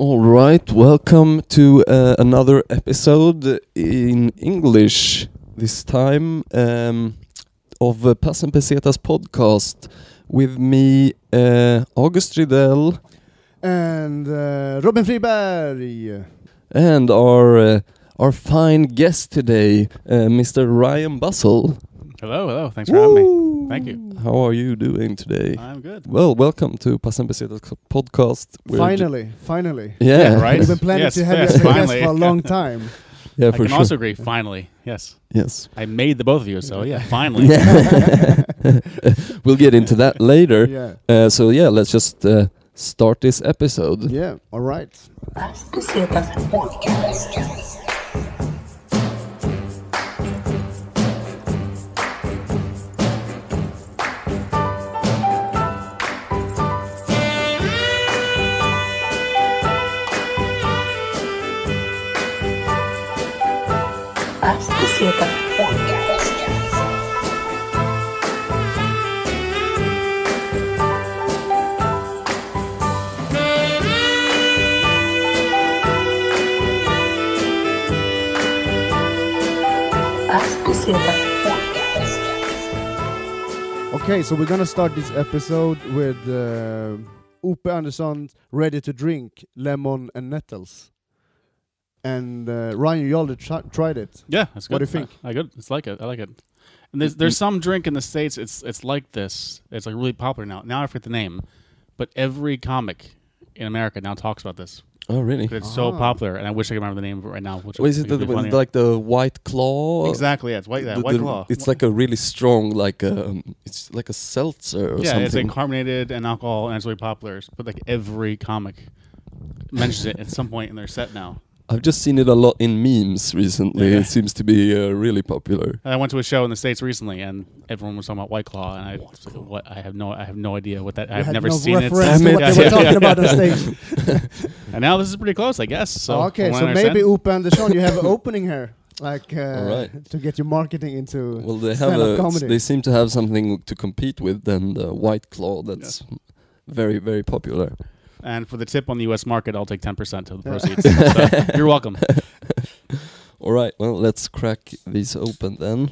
All right, welcome to uh, another episode in English. This time um, of uh, Passen Pesetas podcast with me, uh, August Rydell, And uh, Robin Friberg. and our uh, our fine guest today, uh, Mr. Ryan Bussell. Hello, hello. Thanks for having me. Thank you. How are you doing today? I'm good. Well, welcome to Passen podcast. We're ju- Finally, finally. yeah, right? We've been planning Yes, to have yes, you as a guest for a long time. yeah, I for can sure. also agree. Finally, yes. yes. I made the both of you, so yeah, finally. Yeah. we'll get into that later. Yeah. Uh, so yeah, let's just uh, start this episode. Yeah. All right. Okay, so we're gonna start this episode with uh, Upe Andersson ready to drink lemon and nettles. And uh, Ryan, you already tr- tried it. Yeah, it's good. What do you think? I, I good. It's like it. I like it. And there's there's some drink in the states. It's it's like this. It's like really popular now. Now I forget the name, but every comic in America now talks about this. Oh, really? 'Cause It's so Ah. popular, and I wish I could remember the name of it right now. Which What is would it be the, like the white claw? exactly? Yeah, it's white. Yeah, The- white the- claw. It's like a really strong, like um, it's like a seltzer or something. yeah, it's like carbonated and alcohol, and it's really popular. But like every comic mentions it at some point in their set now. I've just seen it a lot in memes recently. Yeah. It seems to be uh, really popular. I went to a show in the states recently, and everyone was talking about White Claw, and I was like, "What? I have no, I have no idea what that. You I've never no seen it." reference to what yeah, they were talking yeah. about on stage. And now this is pretty close, I guess. So okay, so I maybe understand- Upe Andersson, you have an opening here, like uh, All right. to get your marketing into Well, they have a, comedy. they seem to have something to compete with than the white claw. That's very very popular. And for the tip on the U.S. market, I'll take ten percent of the Yeah. proceeds. so you're welcome. All right, well, let's crack these open then.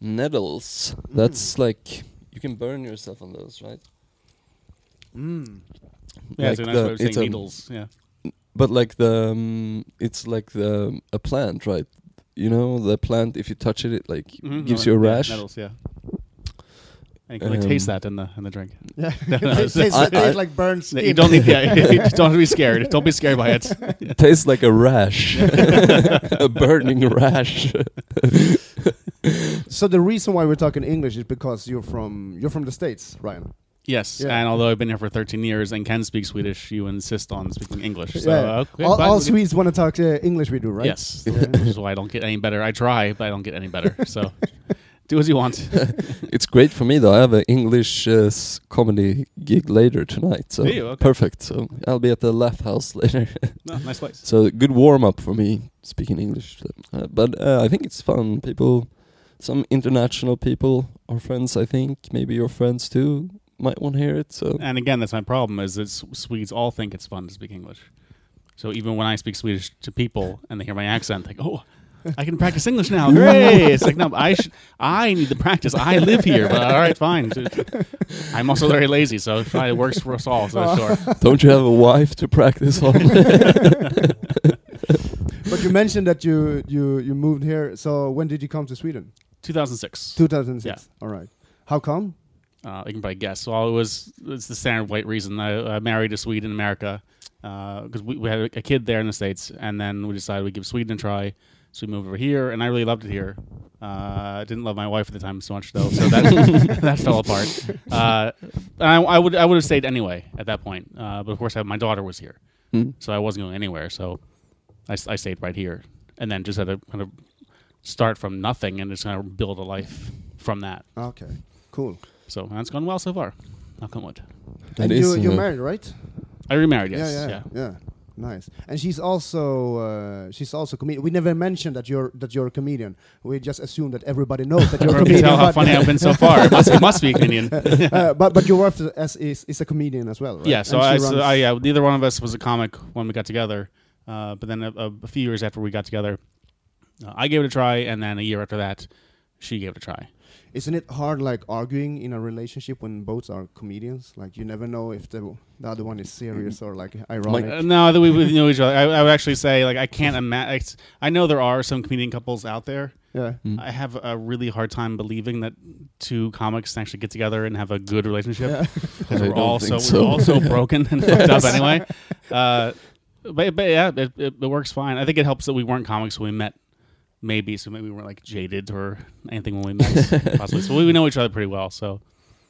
Nettles. That's like you can burn yourself on those, right? Mm. Yeah, Like it's a nice way of saying needles. Yeah, But like the um, it's like the a plant, right? You know, the plant if you touch it, it like Mhm, gives no, you a yeah, rash. Needles, yeah. And you can really taste Um, that in the in the drink. Yeah, No, it no, tastes, it tastes I- like burned skin. You don't need. Yeah, you don't have to be scared. Don't be scared by it. It tastes like a rash, a burning rash. So the reason why we're talking English is because you're from you're from the states, Ryan. Yes, Yeah. and although I've been here for 13 years and can speak Swedish, you insist on speaking English. So, yeah. okay, all all Swedes want to talk uh, English. We do, right? Yes, which is why I don't get any better. I try, but I don't get any better. So, do as you want. it's great for me though. I have an English uh, comedy gig later tonight, so you? Okay. perfect. So I'll be at the Laugh House later. No, nice place. so good warm up for me speaking English. Uh, but uh, I think it's fun. People, some international people are friends. I think maybe your friends too might want to hear it. So And again, that's my problem. Is that Swedes all think it's fun to speak English. So even when I speak Swedish to people and they hear my accent, they go, "Oh, I can practice English now! Great!" It's like, no, I should. I need to practice. I live here. But all right, fine. I'm also very lazy, so it probably works for us all. So sure. don't you have a wife to practice on? But you mentioned that you you you moved here. So when did you come to Sweden? 2006. 2006. Yeah. All right. How come? Uh, you can probably guess. Well, it was it's the standard white reason. I, I married a Swede in America because we, we had a kid there in the states, and then we decided we'd give Sweden a try. So we moved over here, and I really loved it here. Uh, I didn't love my wife at the time so much, though, so that that fell apart. Uh, and I, I would I would have stayed anyway at that point, uh, but of course I, my daughter was here, Hmm? so I wasn't going anywhere. So I stayed right here, and then just had to kind of start from nothing and just kind of build a life from that. Okay. Cool. So that's gone well so far. Knock on wood. And you is, you're uh, married, right? I remarried, yes. yeah, Yeah. yeah. yeah. Nice. And she's also uh, she's also comedian. We never mentioned that you're that you're a comedian. We just assume that everybody knows that you're a comedian. tell how funny I've been so far. It must, it must be a comedian. uh, but but your wife as is, is a comedian as well, right? Yeah, so I, so I, yeah, neither one of us was a comic when we got together. Uh, but then a, a, a few years after we got together, uh, I gave it a try, and then a year after that, she gave it a try. Isn't it hard, like arguing in a relationship when both are comedians? Like you never know if the the other one is serious or like ironic. Uh, no, that we, we know each other. I, I would actually say, like, I can't imagine. I know there are some comedian couples out there. yeah. Mm. I have a really hard time believing that two comics can actually get together and have a good relationship. Yeah. because I we're don't all so, so. we're all so broken and fucked up anyway. Uh, but but yeah, it, it, it works fine. I think it helps that we weren't comics when we met. Maybe so. Maybe we weren't like jaded or anything when we met. possibly. So we, we know each other pretty well. So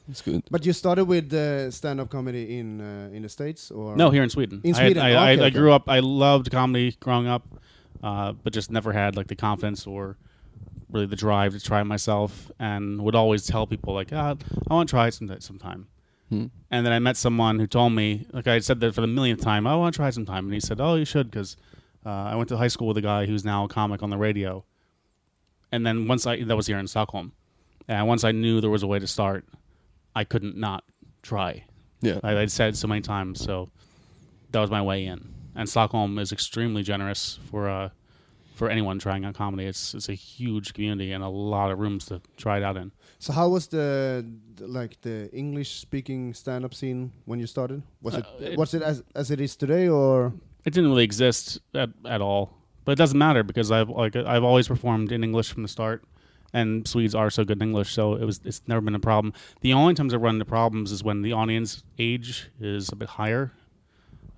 It's good. But you started with uh, stand-up comedy in uh, in the states, or no, here in Sweden. In Sweden, I, I, okay, I, okay. grew up. I loved comedy growing up, uh, but just never had like the confidence or really the drive to try myself. And would always tell people like, ah, I want to try it some, sometime. Hmm. And then I met someone who told me, like I said that for the millionth time, I want to try it sometime. And he said, Oh, you should, because uh, I went to high school with a guy who's now a comic on the radio. And then once I, that was here in Stockholm. And once I knew there was a way to start, I couldn't not try. Yeah. I, I'd said so many times. So that was my way in. And Stockholm is extremely generous for uh, for anyone trying out comedy. It's it's a huge community and a lot of rooms to try it out in. So how was the, the like the English speaking stand up scene when you started? Was it, Uh, it- was it as as it is today or It didn't really exist at, at all, but it doesn't matter because I've like I've always performed in English from the start, and Swedes are so good in English, so it was it's never been a problem. The only times I run into problems is when the audience age is a bit higher.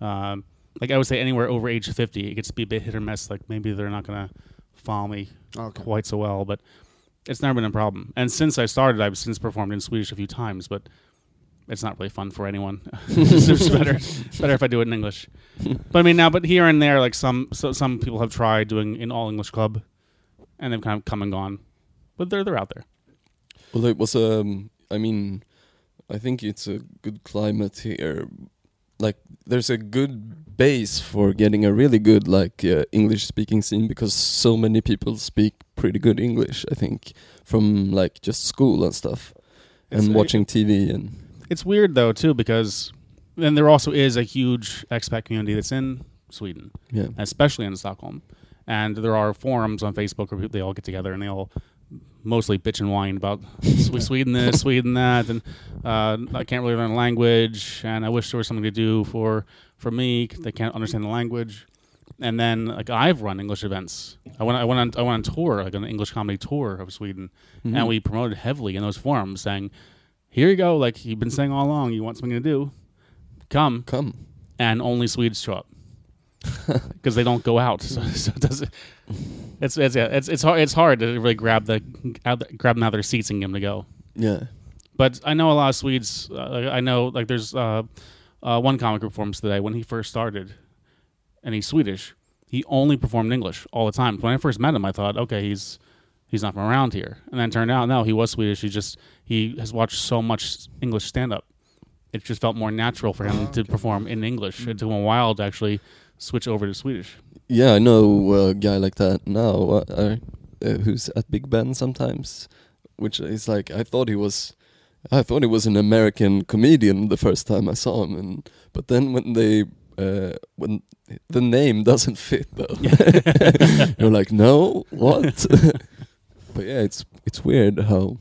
Um, like I would say, anywhere over age fifty, it gets to be a bit hit or miss. Like maybe they're not gonna follow me okay? quite so well, but it's never been a problem. And since I started, I've since performed in Swedish a few times, but it's not really fun for anyone. it's just better, better if I do it in English. But I mean, now, but here and there, like some so some people have tried doing an all English club, and they've kind of come and gone, but they're they're out there. Well, it was um. I mean, I think it's a good climate here. Like, there's a good base for getting a really good like uh, English-speaking scene because so many people speak pretty good English. I think from like just school and stuff, It's- and watching TV and It's weird though too because then there also is a huge expat community that's in Sweden. yeah. especially in Stockholm. And there are forums on Facebook where people, they all get together and they all mostly bitch and whine about Sweden this, Sweden that, and uh, I can't really learn language, and I wish there was something to do for for me. They can't understand the language. And then like I've run English events. I went I went on I went on tour like an English comedy tour of Sweden, Mhm. and we promoted heavily in those forums, saying, "Here you go, like you've been saying all along, you want something to do, come." come. and only Swedes show up because they don't go out. So, so it doesn't. It's it's yeah, it's it's hard. It's hard to really grab the grab them out of their seats and get them to go. Yeah. But I know a lot of Swedes. Uh, I know like there's uh, uh, one comic group performance today when he first started, and he's Swedish. He only performed English all the time. When I first met him, I thought, okay, he's he's not from around here. And then it turned out, no, he was Swedish. He just he has watched so much English stand up. It just felt more natural for him to perform in English. It took him a while to actually switch over to Swedish. Yeah, I know a guy like that now, uh, uh, uh, who's at Big Ben sometimes, which is like I thought he was, I thought he was an American comedian the first time I saw him, and but then when they uh, when the name doesn't fit though, you're like, no, what? but yeah, it's it's weird how.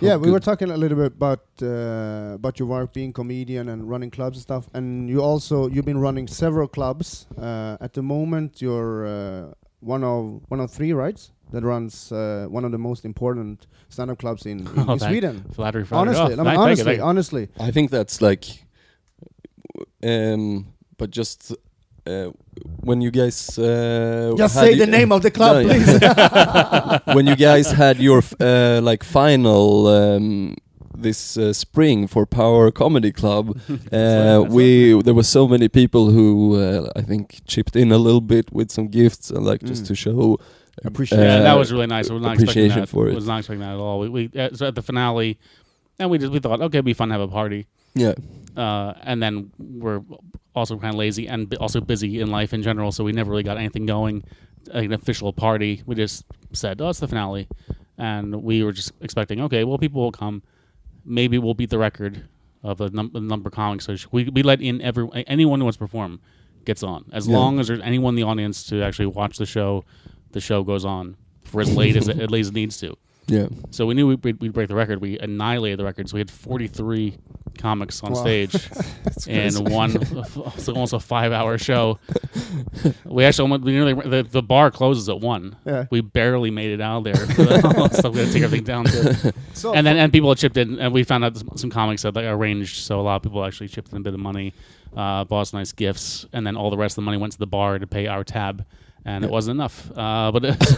How Yeah, we were talking a little bit about uh, about your work being comedian and running clubs and stuff. And you also you've been running several clubs. Uh, at the moment, you're uh, one of one of three, right? That runs uh, one of the most important stand-up clubs in, in, Oh, in Sweden. Flattery, flattery. Honestly, Oh, I mean, thank- thank you, honestly, honestly. I think that's like, um, but just uh, when you guys uh, Just say the name of the club, No, please. when you guys had your f- uh, like final um, this uh, spring for Power Comedy Club, uh, we there were so many people who uh, I think chipped in a little bit with some gifts and like just Mm. to show Appreciation. yeah, uh, that was really nice. I was not expecting appreciation that. for it. Was not expecting that at all. We, we uh, so at the finale, and we just we thought, okay, it'd be fun to have a party. yeah Uh, and then we're also kind of lazy and also busy in life in general, so we never really got anything going, like an official party. We just said, "Oh, it's the finale," and we were just expecting, okay, well, people will come. Maybe we'll beat the record of the, num- number of comics. So we we let in every anyone who wants to perform gets on, as Yeah. long as there's anyone in the audience to actually watch the show. The show goes on for as late as it, as late as it needs to. Yeah. So we knew we'd, we'd we'd break the record. We annihilated the record. So we had 43 comics on Wow. stage and one, so almost a five-hour show. We actually almost, we nearly the, the bar closes at one. Yeah. We barely made it out there. so we had to take everything down. So And then and people had chipped in, and we found out some- some comics that they arranged. So a lot of people actually chipped in a bit of money, uh, bought us nice gifts, and then all the rest of the money went to the bar to pay our tab. And it wasn't enough, uh, but it,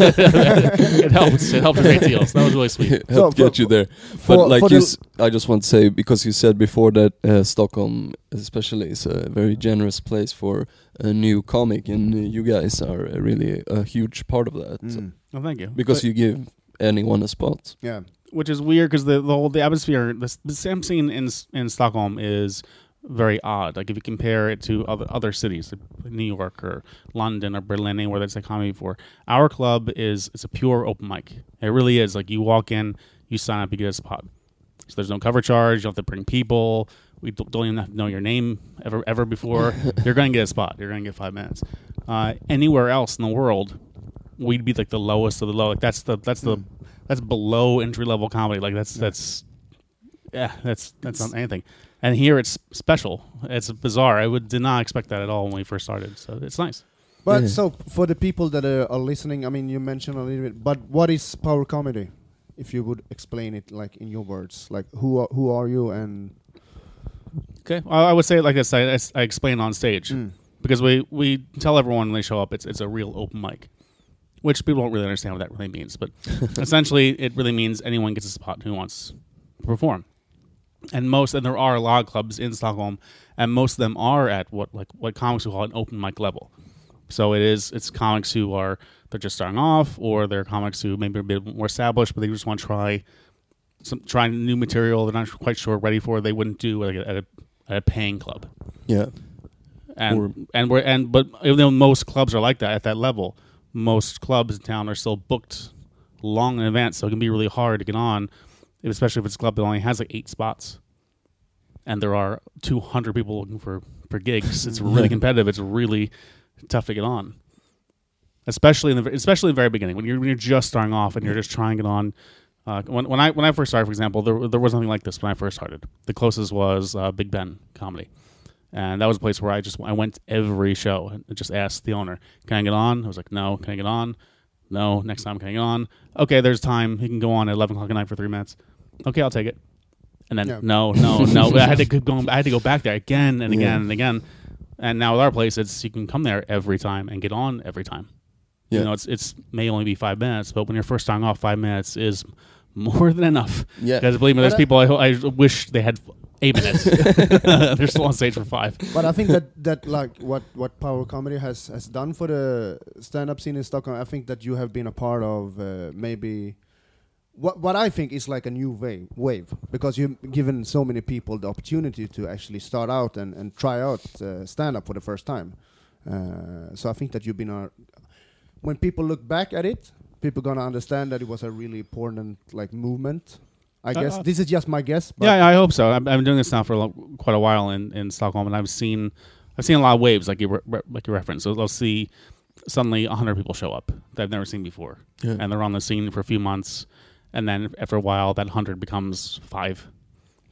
it helped. It helped a great deal. So that was really sweet. Help So, get for- you there. for- but like for you, s- I just want to say because you said before that uh, Stockholm, especially, is a very generous place for a new comic, and uh, you guys are uh, really a huge part of that. So- Mm, Well, thank you. because But- you give anyone a spot. yeah. which is weird because the the whole the atmosphere, the, the Sam scene in in Stockholm is very odd. Like if you compare it to other other cities, like New York or London or Berlin, anywhere that's a comedy before, our club is it's a pure open mic. It really is. Like you walk in, you sign up, you get a spot. So there's no cover charge. You don't have to bring people. We don't don't even know your name ever ever before. You're going to get a spot. You're going to get five minutes. Uh, anywhere else in the world, we'd be like the lowest of the low. Like that's the that's the that's below entry level comedy. Like that's that's yeah, that's that's not anything. And here it's special. It's bizarre. I would did not expect that at all when we first started. So it's nice. But Yeah. so for the people that are, are listening, I mean, you mentioned a little bit, but what is power comedy? If you would explain it like in your words, like who are, who are you and Okay, well, I would say like this. I, I explain on stage Mm. because we we tell everyone when they show up it's it's a real open mic, which people don't really understand what that really means. But essentially, it really means anyone gets a spot who wants to perform. And most, and there are a lot of clubs in Stockholm, and most of them are at what like what comics would call an open mic level. So it is it's comics who are they're just starting off, or they're comics who maybe are a bit more established, but they just want to try some try new material they're not quite sure ready for. They wouldn't do like at a, at a paying club Yeah. and Or- and we're and but even though most clubs are like that at that level, most clubs in town are still booked long in advance, so it can be really hard to get on, especially if it's a club that only has like eight spots, and there are two hundred people looking for for gigs. It's really competitive. It's really tough to get on, especially in the especially in the very beginning when you're when you're just starting off and you're just trying it on. Uh, when, when I when I first started, for example, there there was nothing like this when I first started. The closest was uh, Big Ben comedy and that was a place where I just I went every show and just asked the owner, "Can I get on?" I was like, "No." Can I get on? No. Next time, can I get on? Okay, there's time. He can go on at eleven o'clock at night for three minutes. Okay, I'll take it. And then Yeah. no, no, no. I had to keep going. I had to go back there again and again Yeah. and again. And now with our place, it's you can come there every time and get on every time. Yeah. You know, it's it's may only be five minutes, but when you're first starting off, five minutes is more than enough. Yeah. Because believe me, there's people I, I wish they had eight minutes. They're still on stage for five. But I think that that like what what power comedy has has done for the stand up scene in Stockholm. I think that you have been a part of uh, maybe what what I think is like a new wave wave because you've given so many people the opportunity to actually start out and and try out uh, stand up for the first time. Uh, so I think that you've been a when people look back at it, people gonna understand that it was a really important like movement. I Uh, guess uh, this is just my guess. But Yeah, I hope so. I've, I've been doing this now for a lo- quite a while in, in Stockholm, and I've seen I've seen a lot of waves, like you re- re- like you referenced. So I'll see suddenly hundred people show up that I've never seen before, Yeah. and they're on the scene for a few months, and then after a while, that hundred becomes five.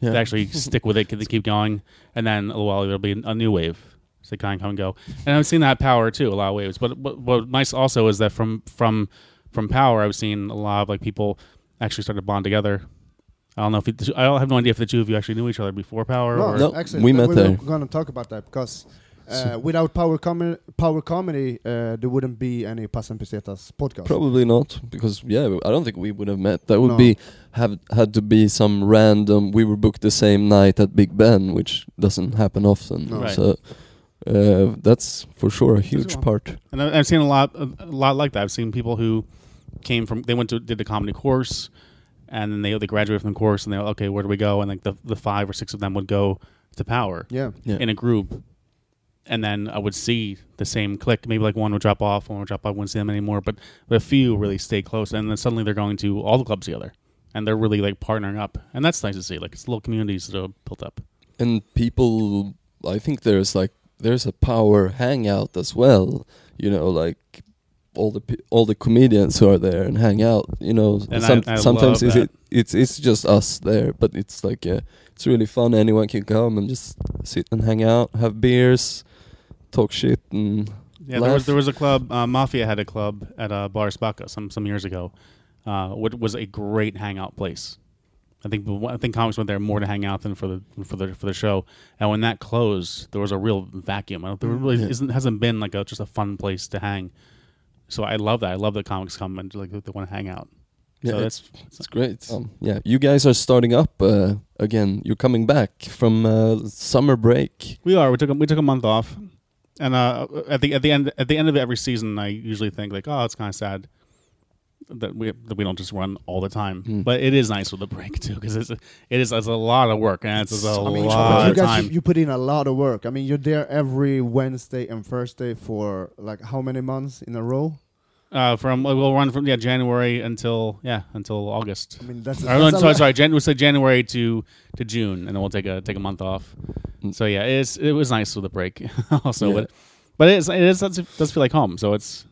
Yeah. They actually stick with it, they keep going, and then a little while there'll be a new wave. So they kind of come and go, and I've seen that power too, a lot of waves. But what, what nice also is that from from from power, I've seen a lot of like people actually start to bond together. I don't know if it, I don't have no idea if the two of you actually knew each other before power. No, or, No, actually, we th- met we there. were going to talk about that because uh, without power comedy, power comedy, uh, there wouldn't be any Passan Pesetas podcast. Probably not, because yeah, I don't think we would have met. That would No. be have had to be some random. We were booked the same night at Big Ben, which doesn't happen often. No. Right. So uh, that's for sure a huge part. And I've seen a lot, a lot like that. I've seen people who came from, they went to did the comedy course, and then they they graduated from the course, and they okay, where do we go? And like the the five or six of them would go to Power yeah, Yeah. in a group, and then I would see the same click. Maybe like one would drop off, one would drop off. I wouldn't see them anymore. But, but a few really stay close, and then suddenly they're going to all the clubs together, and they're really like partnering up, and that's nice to see. Like it's little communities that are built up. and people i think there's like there's a power hangout as well you know like all the all the comedians who are there and hang out you know And I- some, I sometimes love it's, it, it's it's just us there but it's like uh, it's really fun anyone can come and just sit and hang out have beers talk shit and Yeah, there was there was a club. Uh, Mafia had a club at uh, Bar Spacca some some years ago, uh, which was a great hangout place. I think I think comics went there more to hang out than for the for the for the show. And when that closed, there was a real vacuum. I there really Yeah. isn't hasn't been like a just a fun place to hang. So I love that. I love that comics come and like they want to hang out. yeah so it's, that's it's great um, yeah you guys are starting up uh, again you're coming back from uh, summer break We are. We took a, we took a month off, and uh, at the at the end at the end of every season, I usually think like, oh, it's kind of sad that we that we don't just run all the time. Hmm. But it is nice with a break too, because it's a, it is it's a lot of work and it's, a I mean, lot you of guys, time. you, you put in a lot of work. I mean, you're there every Wednesday and Thursday for like how many months in a row? uh, from we'll run from yeah January until yeah until August. I mean, that's, that's sorry, sorry. Jan- we'll say January to to June, and then we'll take a take a month off. Mm. So yeah, it's it was nice with a break. also, Yeah. but but it is it is does feel like home. So it's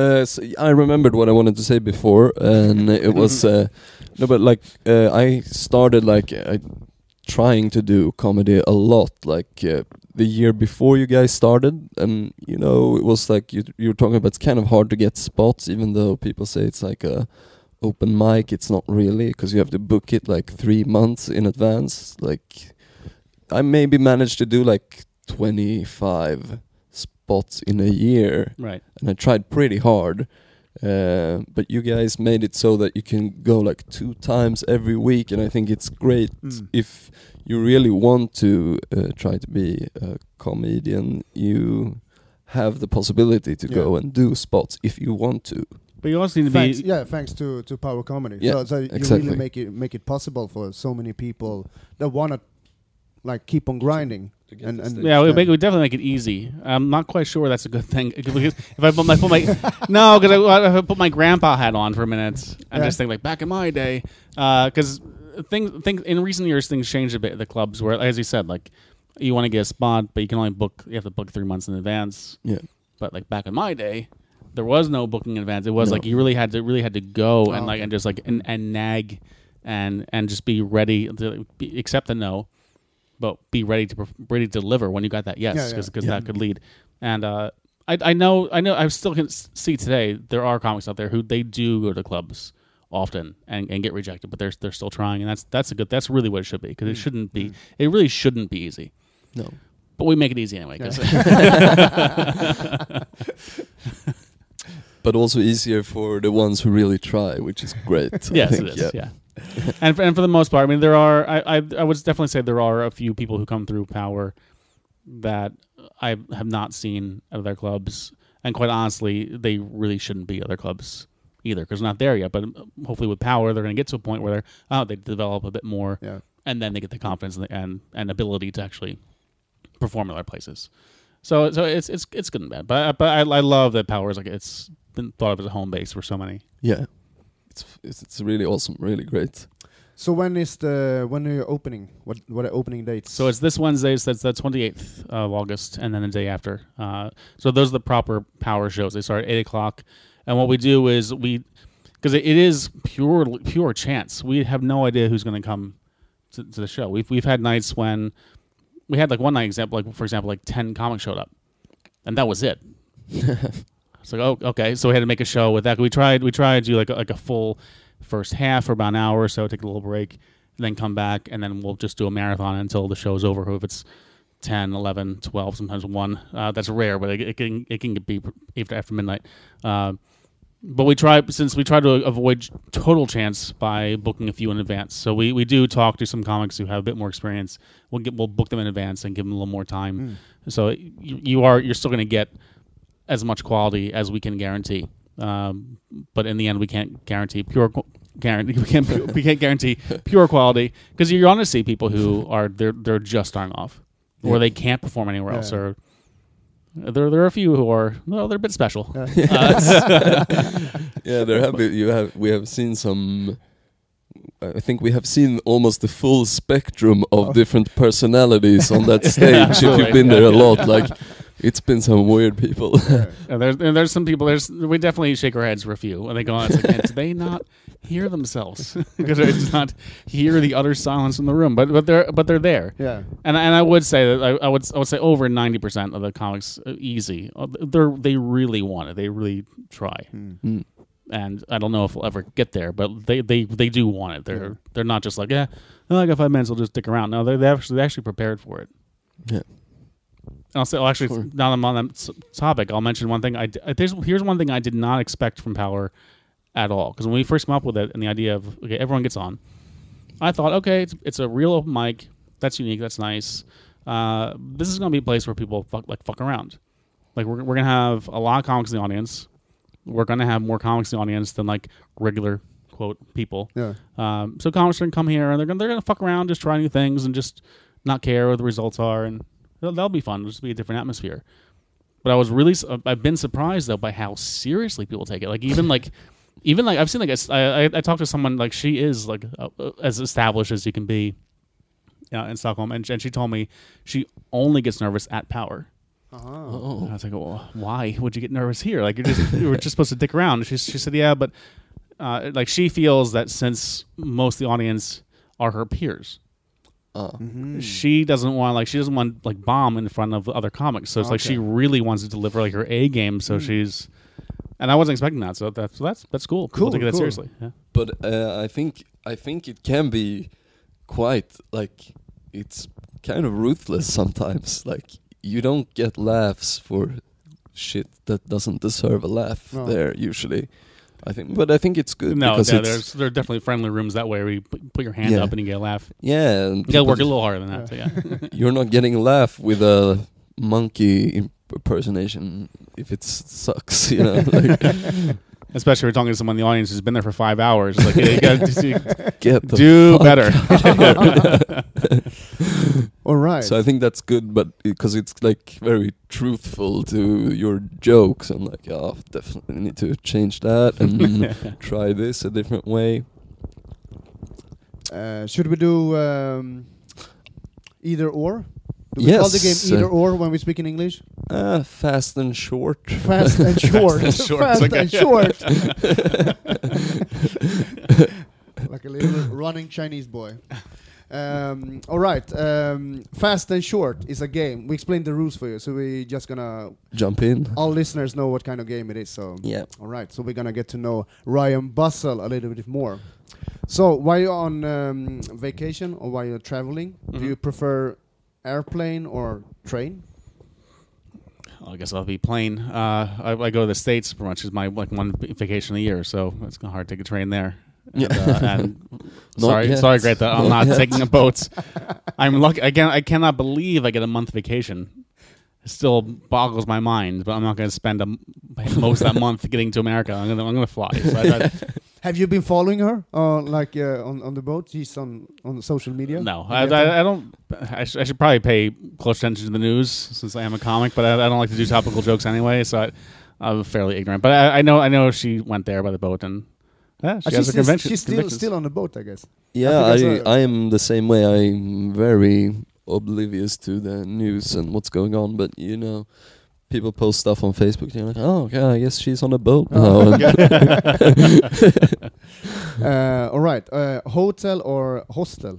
Uh, so I remembered what I wanted to say before, and it was uh, no, but like uh, I started like trying to do comedy a lot, like uh, the year before you guys started, and you know it was like you you were talking about it's kind of hard to get spots, even though people say it's like a open mic. It's not really because you have to book it like three months in advance. Like I maybe managed to do like twenty five spots in a year right. and I tried pretty hard. Uh, but you guys made it so that you can go like two times every week, and I think it's great Mm. if you really want to uh, try to be a comedian. You have the possibility to go and do spots if you want to. But you also need to Thanks, be yeah, thanks to, to Power Comedy. Yeah, so, so you exactly. really make it make it possible for so many people that want to like keep on grinding. And, and Yeah, we, make, we definitely make it easy. I'm not quite sure that's a good thing. Because if I put my, put my no, because I, I put my grandpa hat on for a minute and Yeah. just think like back in my day, uh, because things things in recent years things changed a bit. at The clubs where, as you said, like you want to get a spot, but you can only book. You have to book three months in advance. Yeah. But like back in my day, there was no booking in advance. It was No. like you really had to really had to go Oh, and like okay. and just like and, and nag and and just be ready to be, accept the no, but be ready to ready to deliver when you got that yes Yeah, yeah. because Yeah. that could lead. And uh, I I know I know I still can see today there are comics out there who they do go to clubs often and, and get rejected, but they're they're still trying, and that's that's a good that's really what it should be because it Mm. shouldn't be it really shouldn't be easy, No. but we make it easy anyway. 'cause- But also easier for the ones who really try, which is great. Yes, think, it is. Yeah. and for, and for the most part, I mean, there are. I, I I would definitely say there are a few people who come through Power that I have not seen at other clubs, and quite honestly, they really shouldn't be other clubs either because they're not there yet. But um, hopefully, with Power, they're going to get to a point where they're oh, they develop a bit more, Yeah. and then they get the confidence and and, and ability to actually perform at other places. So so it's it's it's good and bad, but but I, I love that Power is like it's been thought of as a home base for so many. Yeah. It's, it's it's really awesome, really great. So when is the when are you opening? What what are opening dates? So it's this Wednesday, so that's the 28th of August, and then the day after. Uh, so those are the proper power shows. They start at 8 o'clock. And what we do is we, because it, it is pure pure chance. We have no idea who's going to come to, to the show. We've, we've had nights when we had like one night example, like for example, like 10 comics showed up, and that was it. It's like, oh, okay. So we had to make a show with that. We tried, we tried to do like a, like a full first half for about an hour or so, take a little break, and then come back, and then we'll just do a marathon until the show's over. If it's 10, 11, 12, sometimes 1. Uh, that's rare, but it, it can it can be after, after midnight. Uh, but we try, since we try to avoid total chance by booking a few in advance. So we, we do talk to some comics who have a bit more experience. We'll, get, we'll book them in advance and give them a little more time. So you, you are you're still going to get as much quality as we can guarantee. Um, but in the end, we can't guarantee pure guarantee. We can't we can't guarantee pure quality because you're going to see people who are they're they're just starting off, or they can't perform anywhere else, Yeah. or There, there are a few who are well, they're a bit special. Yeah. Uh, yeah, there have been, you have we have seen some. I think we have seen almost the full spectrum of Oh. different personalities on that stage. if you've been there a lot, like it's been some weird people. And there's and there's some people. There's we definitely shake our heads for a few when they go on. It's like, man, do they not hear themselves because they just not hear the utter silence in the room? But but they're but they're there. Yeah. And and I would say that I, I would I would say over ninety percent of the comics uh, easy. Uh, They're they really want it. They really try. Mm. And I don't know if we'll ever get there, but they they, they do want it. They're they're not just like yeah, oh, I got five minutes. I'll just stick around. No, they're they actually they actually prepared for it. Yeah. And I'll say, well, actually, Sure. now that I'm on that topic, I'll mention one thing. I, I- there's, here's one thing I did not expect from Power at all. Because when we first came up with it and the idea of, okay, everyone gets on, I thought, okay, it's, it's a real open mic. That's unique. That's nice. Uh, this is going to be a place where people fuck, like fuck around. Like, we're, we're going to have a lot of comics in the audience. We're going to have more comics in the audience than, like, regular, quote, people. Yeah. Um, so comics are gonna come here and they're gonna they're gonna fuck around, just try new things, and just not care what the results are, and that'll, that'll be fun. It'll just be a different atmosphere. But I was really, I've been surprised though by how seriously people take it. Like even like even like I've seen like a s- I, I, I talked to someone like she is like uh, uh, as established as you can be. Yeah, in Stockholm, and, and she told me she only gets nervous at Power. Uh-huh. And Oh, I was like, well, why would you get nervous here? Like you're just you were just supposed to dick around. She she said, yeah, but uh, like she feels that since most of the audience are her peers, Mm-hmm. she doesn't want like she doesn't want like bomb in front of other comics. So it's like she really wants to deliver like her A game. So she's, and I wasn't expecting that. So that's so that's that's cool. Cool, take it that cool. seriously. Yeah. But uh, I think I think it can be quite like it's kind of ruthless sometimes. Like you don't get laughs for shit that doesn't deserve a laugh No. there usually. I think, but I think it's good No, because yeah, there's there are definitely friendly rooms that way where you put, put your hand Yeah. up and you get a laugh. yeah. And You gotta work a little harder than that. So yeah. You're not getting a laugh with a monkey impersonation if it sucks, you know. Like, Especially if you're talking to someone in the audience who's been there for five hours. Like, you gotta do- get the do fuck better. All right. So I think that's good, but because it's like very truthful to your jokes, I'm like, oh, definitely need to change that and try this a different way. uh, should we do um, either or? Do we call the game Yes. either or when we speak in English? Uh, fast and short. Fast and short. and short, Fast and short. like a little running Chinese boy. Um, all right. Um, fast and short is a game. We explained the rules for you, so we're just gonna. Jump in. All listeners know what kind of game it is. So Yeah. all right. So we're gonna get to know Ryan Bussell a little bit more. So while you're on um, vacation or while you're traveling, do Mhm. you prefer airplane or train? I guess I'll be plane. Uh, I, I go to the states pretty much. Is my like one vacation a year, so it's kind of hard to take a train there. And, Yeah. uh, and sorry, yet. sorry, Greta. I'm Not not taking a boat. I'm lucky. I can I cannot believe I get a month vacation. It still boggles my mind, but I'm not going to spend a m most of that month getting to America. I'm going to I'm going to fly. So I, I, Have you been following her, uh, like uh, on on the boat? She's on on social media. no, I, I, I don't. I, sh- I should probably pay close attention to the news since I am a comic, but I, I don't like to do topical jokes anyway. So I, I'm fairly ignorant. But I, I know I know she went there by the boat and yeah, she Uh, has she's, a convention. she's still convictions. still on the boat, I guess. Yeah, I I, think that's I am the same way. I'm very oblivious to the news and what's going on, but you know, people post stuff on Facebook. and You're like, oh, okay, I guess she's on a boat Oh, now. and- Uh, all right. Uh, hotel or hostel?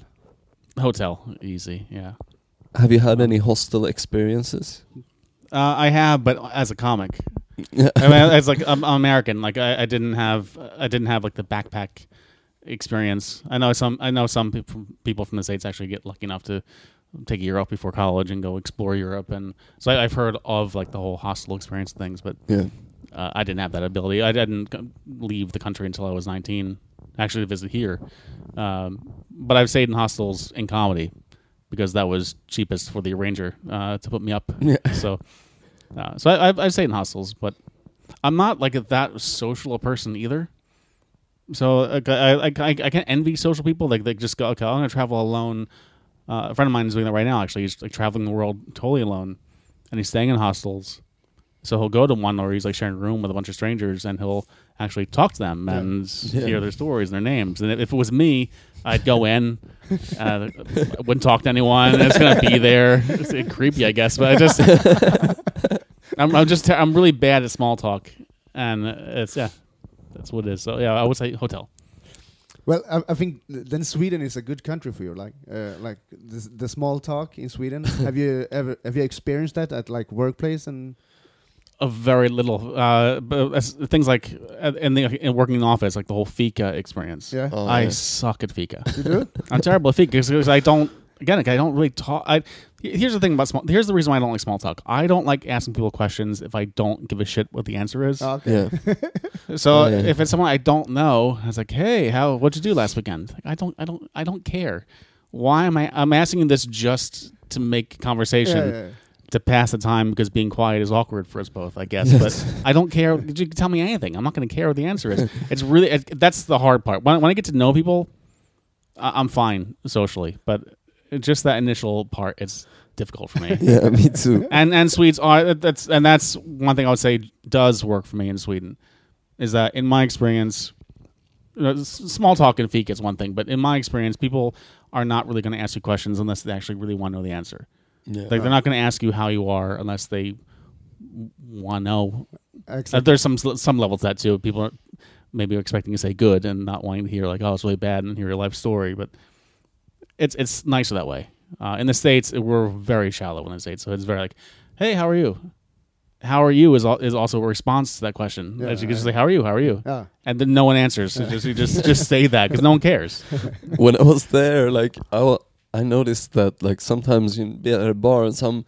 hotel easy. Yeah, Have you had any hostel experiences? uh, I have, but as a comic. I mean, as like I'm, I'm American. Like I, I didn't have I didn't have like the backpack experience. I know some I know some peop- from- people from the states actually get lucky enough to take a year off before college and go explore Europe. And so I, I've heard of like the whole hostel experience things, but yeah. uh, I didn't have that ability. I didn't leave the country until I was 19, actually to visit here. Um, but I've stayed in hostels in comedy because that was cheapest for the arranger uh, to put me up. Yeah. So, uh, so I, I've, I've stayed in hostels, but I'm not like that social a person either. So I, I, I, I can't envy social people. Like they just go, okay, I'm gonna travel alone. Uh, a friend of mine is doing that right now. Actually, he's like traveling the world totally alone, and he's staying in hostels. So he'll go to one where he's like sharing a room with a bunch of strangers, and he'll actually talk to them and Yeah. hear their stories and their names. And if if it was me, I'd go in, uh, I wouldn't talk to anyone. It's gonna be there. It's uh, creepy, I guess, but I just, I'm, I'm just, I'm really bad at small talk, and it's yeah, that's what it is. So yeah, I would say hotel. Well, I, I think th- then Sweden is a good country for you. Like, uh, like the, the small talk in Sweden. have you ever have you experienced that at like workplace and? a very little uh, but things like uh, in the in working in the office, like the whole Fika experience. Yeah, Oh, I yeah. suck at Fika. you do. I'm terrible at Fika because I don't. Again, I don't really talk. I, here's the thing about small. Here's the reason why I don't like small talk. I don't like asking people questions if I don't give a shit what the answer is. Okay. Yeah. so oh, yeah. if it's someone I don't know, I was like, "Hey, how? What'd you do last weekend?" Like, I don't. I don't. I don't care. Why am I? I'm asking you this just to make conversation Yeah, yeah, yeah. to pass the time because being quiet is awkward for us both, I guess. But I don't care. You can tell me anything. I'm not going to care what the answer is. It's really it, that's the hard part. When, when I get to know people, I, I'm fine socially, but it's just that initial part, it's difficult for me. yeah, me too. and and Swedes are that's and that's one thing I would say does work for me in Sweden, is that in my experience, you know, small talk and fika is one thing, but in my experience, people are not really going to ask you questions unless they actually really want to know the answer. Yeah. Like they're not going to ask you how you are unless they want to know. Exactly. there's some some levels that too. People are maybe expecting you to say good and not wanting to hear like oh it's really bad and hear your life story. But it's it's nicer that way. Uh, in the states, we're very shallow in the states, so it's very like, hey, how are you? How are you is al- is also a response to that question. Yeah, As you can just say, how are you? How are you? Yeah. And then no one answers. So just you just just say that because no one cares. when I was there, like I, I noticed that like sometimes you'd be at a bar and some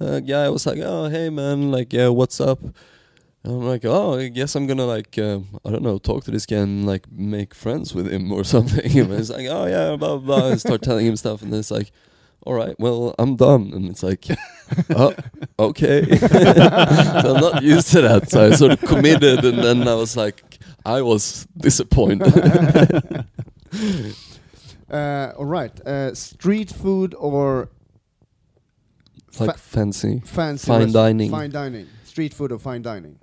uh, guy was like, "Oh, hey man, like yeah, what's up?" And I'm like, "Oh, I guess I'm gonna like uh, I don't know, talk to this guy and like make friends with him or something." and it's like, "Oh yeah, blah blah," blah and start telling him stuff, and then it's like. All right, well, I'm done, and it's like, oh, okay. so I'm not used to that, so I sort of committed, and then I was like, I was disappointed. Uh, all right. Uh, street food or like fa- fancy. fancy Fine dining. Fine dining. Street food or fine dining.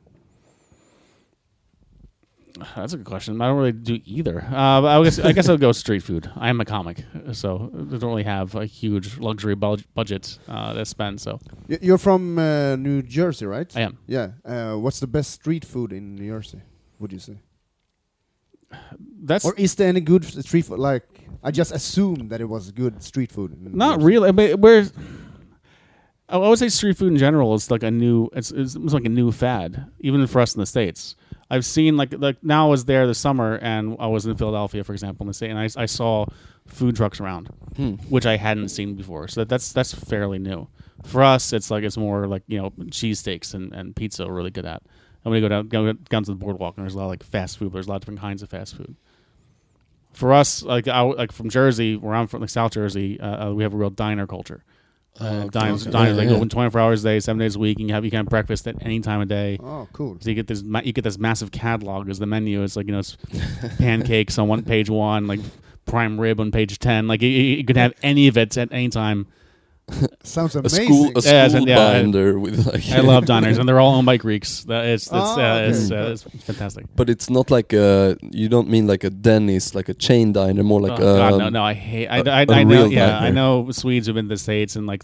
That's a good question. I don't really do either. Uh, I guess I guess I'll go street food. I am a comic, so I don't really have a huge luxury bud- budget uh, to spend. So You're from uh, New Jersey, right? I am. Yeah. Uh, what's the best street food in New Jersey? Would you say? That's Or is there any good street food? Like, I just assumed that it was good street food. not really. But we're I would say street food in general is like a new. It's it's like a new fad, even for us in the states. I've seen like like now I was there this summer and I was in Philadelphia, for example, in the state, and I, I saw food trucks around. Hmm. which I hadn't seen before. So that, that's that's fairly new. For us, it's like it's more like you know cheesesteaks and, and pizza we're really good at. And when you go down go down to the boardwalk, and there's a lot of like fast food. There's a lot of different kinds of fast food. For us, like I, like from Jersey, where I'm from, like South Jersey, uh, uh, we have a real diner culture. Uh, okay. diners, Okay. diners, Yeah, like yeah. open 24 hours a day, seven days a week, and you have you can have breakfast at any time of day. Oh, cool. So you get this, you get this massive catalog as the menu. It's like you know, it's pancakes on one page one, like prime rib on page ten. Like you, you you can have any of it at any time. Sounds A amazing. school, a Yeah, school yeah, I- binder with like. I love diners, and they're all owned by Greeks. That it's it's, Ah, uh, it's, uh, it's fantastic. But it's not like a. You don't mean like a Denny's, like a chain diner, more like oh, God, um, no, no, I hate. I, a- I, a I know. real Yeah, I know Swedes who've been to the states and like,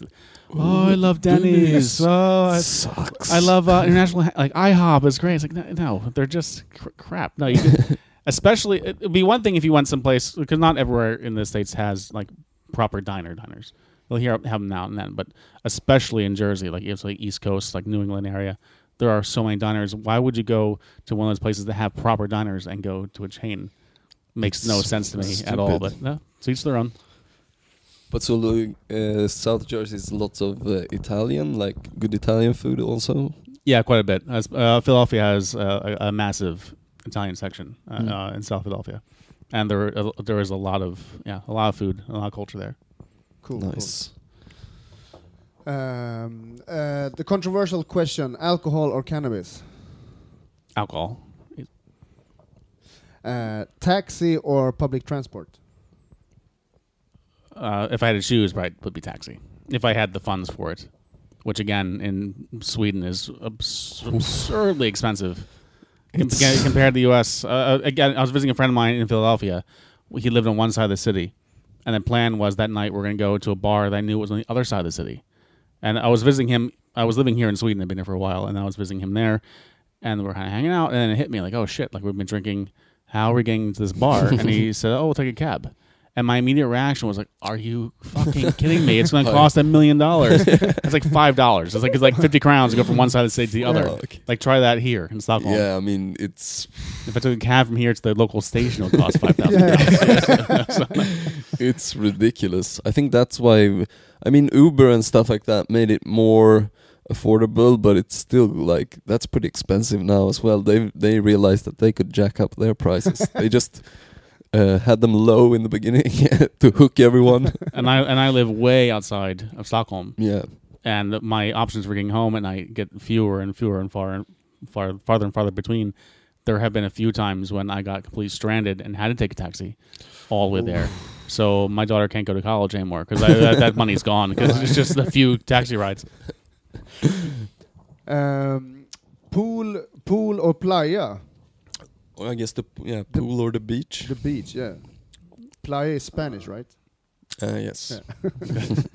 oh, I love Denny's. Oh, I, sucks. I love uh, international ha- like IHOP is great. It's like no, no they're just cr- crap. No, you could, especially it would be one thing if you went someplace because not everywhere in the states has like proper diner diners. You'll hear have them now and then, but especially in Jersey, like it's like East Coast, like New England area, there are so many diners. Why would you go to one of those places that have proper diners and go to a chain? Makes no sense to me at all. stupid. But no, to each their own. But so uh, South Jersey is lots of uh, Italian, like good Italian food also. Yeah, quite a bit. Uh, Philadelphia has uh, a, a massive Italian section uh, Mm. uh, in South Philadelphia, and there uh, there is a lot of yeah a lot of food, a lot of culture there. Cool. nice. Cool. Um, uh, the controversial question: alcohol or cannabis? Alcohol. Uh, taxi or public transport? Uh, if I had to choose, right, would be taxi. If I had the funds for it, which again in Sweden is abs- absurdly expensive Com- compared to the U.S. Uh, again, I was visiting a friend of mine in Philadelphia. He lived on one side of the city, and the plan was that night we're going to go to a bar that I knew was on the other side of the city. And I was visiting him. I was living here in Sweden. I'd been there for a while, and I was visiting him there. And we we're kind of hanging out, and then it hit me like, oh shit! Like we've been drinking. How are we getting to this bar? and he said, oh, we'll take a cab. And my immediate reaction was like, "Are you fucking kidding me? It's going to cost a million dollars. It's like five dollars. It's like it's like fifty crowns to go from one side of the city to the other. Yeah. Like try that here in Stockholm. Yeah, I mean it's If I took a cab from here to the local station, it would cost five thousand. dollars. it's ridiculous. I think that's why I mean Uber and stuff like that made it more affordable, but it's still like that's pretty expensive now as well. They they realized that they could jack up their prices. they just uh, had them low in the beginning to hook everyone. and I and I live way outside of Stockholm, yeah. and my options for getting home at night get fewer and fewer and far and far farther and farther between. There have been a few times when I got completely stranded and had to take a taxi all the way there. So my daughter can't go to college anymore because that, that money's gone because it's just a few taxi rides. Um, pool, pool or playa? Or I guess the yeah pool or the beach. The beach, yeah. Playa is Spanish, right? Uh, yes.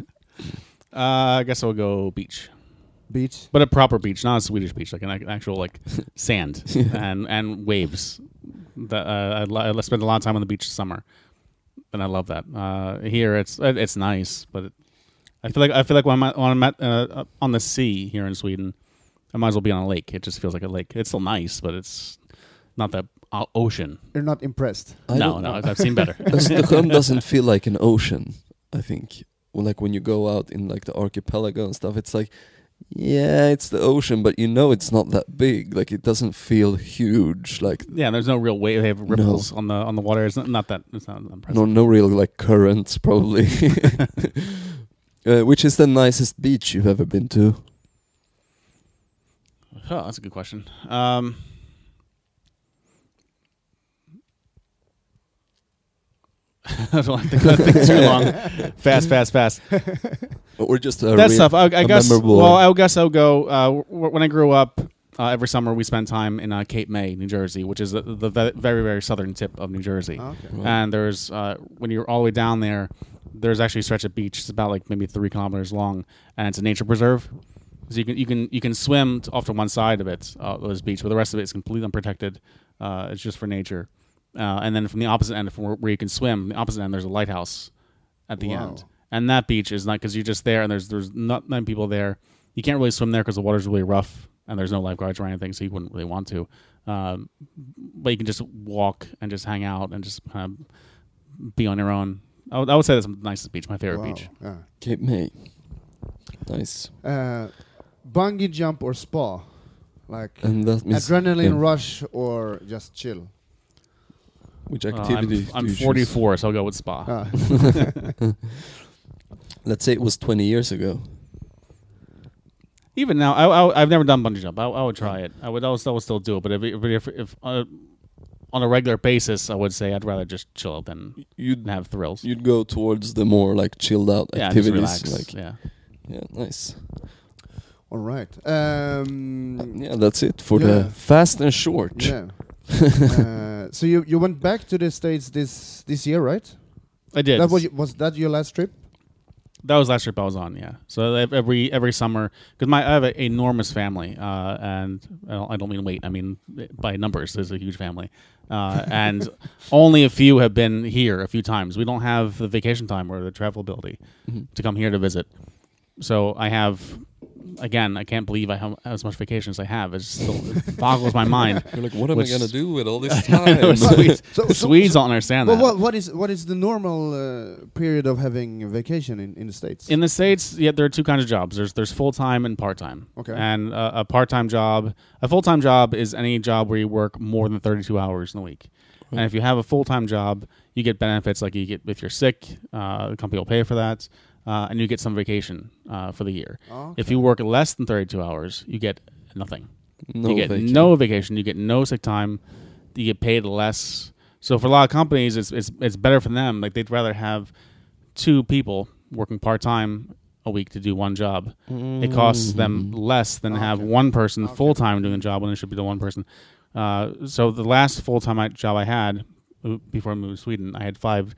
Uh, I guess I'll go beach. Beach. but a proper beach, not a Swedish beach, like an actual like sand and and waves. That uh, I, lo- I spent a lot of time on the beach this summer, and I love that. Uh, here, it's it's nice, but it, I feel like I feel like when I'm at, when I'm at, uh, on the sea here in Sweden, I might as well be on a lake. It just feels like a lake. It's still nice, but it's not the uh, ocean. You're not impressed. I no, no, I've seen better. Östersjön doesn't feel like an ocean. I think, well, like when you go out in like the archipelago and stuff, it's like, yeah, it's the ocean, but you know it's not that big. Like it doesn't feel huge. Like yeah, there's no real wave. They have ripples on the on the water. It's not, not that. It's not impressive. no, no real like currents probably. uh, which is the nicest beach you've ever been to? Oh, that's a good question. Um, I don't want to think, think too long. Fast, fast, fast. Or just a that real- stuff. I, I a guess. memorable- Well, I guess I'll go. Uh, w- when I grew up, uh, every summer we spent time in uh, Cape May, New Jersey, which is the, the ve- very, very southern tip of New Jersey. Ah, okay. Right. And there's uh, when you're all the way down there, there's actually a stretch of beach. It's about like maybe three kilometers long, and it's a nature preserve. So you can you can you can swim to, off to one side of it, uh, this beach, but the rest of it is completely unprotected. Uh, it's just for nature. Uh, and then from the opposite end, from where, where you can swim, the opposite end, there's a lighthouse at the Wow. end. And that beach is not because you're just there, and there's there's not many people there. You can't really swim there because the water's really rough, and there's no lifeguards or anything, so you wouldn't really want to. Um, but you can just walk and just hang out and just kind of be on your own. I would, I would say that's the nicest beach, my favorite Wow. beach. Yeah. Cape May. Nice. Uh, bungee jump or spa? Like And that means adrenaline yeah. rush or just chill? Which Uh, I'm, activity? I'm do you choose? 44, so I'll go with spa. Ah. Let's say it was 20 years ago. Even now, I, I, I've never done bungee jump. I, I would try it. I would, I would, I would still do it. But if, if, if, if uh, on a regular basis, I would say I'd rather just chill than You'd have thrills. you'd go towards the more like chilled out yeah, just activities. relax. Like yeah. yeah, nice. All right. Um, Yeah, that's it for Yeah. the fast and short. yeah. uh, so you you went back to the states this this year, right? I did. That was was that your last trip? That was last trip I was on. Yeah. So every every summer, because my I have an enormous family, uh, and I don't, I don't mean weight. I mean by numbers. There's a huge family, uh, and only a few have been here a few times. We don't have the vacation time or the travel ability Mhm. to come here to visit. So I have. Again, I can't believe I have as much vacation as I have. It still boggles my mind. You're like, what am Which- I gonna do with all this I know, time? Swedes, So- the so- Swedes don't understand Well, that. what what is what is the normal uh, period of having a vacation in, in the states? In the states, yeah, there are two kinds of jobs. There's there's full time and part time. Okay. And uh, a part time job, a full time job is any job where you work more than 32 hours in a week. And if you have a full time job, you get benefits like you get if you're sick, uh, the company will pay for that, uh, and you get some vacation uh, for the year. Oh, If you work less than 32 hours, you get nothing. no you get vacation. no vacation. You get no sick time. You get paid less. So for a lot of companies, it's it's it's better for them. Like they'd rather have two people working part time a week to do one job. It costs them Mm. less than have one person Okay. full time doing a job when it should be the one person. Uh, so the last full time job I had uh, before I moved to Sweden, I had five.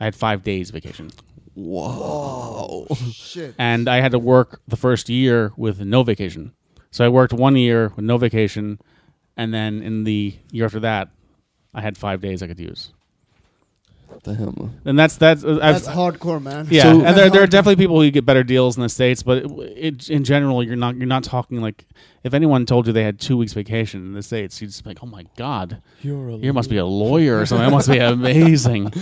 I had five days vacation, Wow. Shit. and I had to work the first year with no vacation. So I worked one year with no vacation, and then in the year after that, I had five days I could use. Damn. And that's that's, uh, That's I've- hardcore, man. Yeah, So- and there, there are definitely people who get better deals in the states, but it, it, in general, you're not you're not talking like if anyone told you they had two weeks vacation in the states, you'd just be like, oh my god, You're a you must be a lawyer or something. That must be amazing. and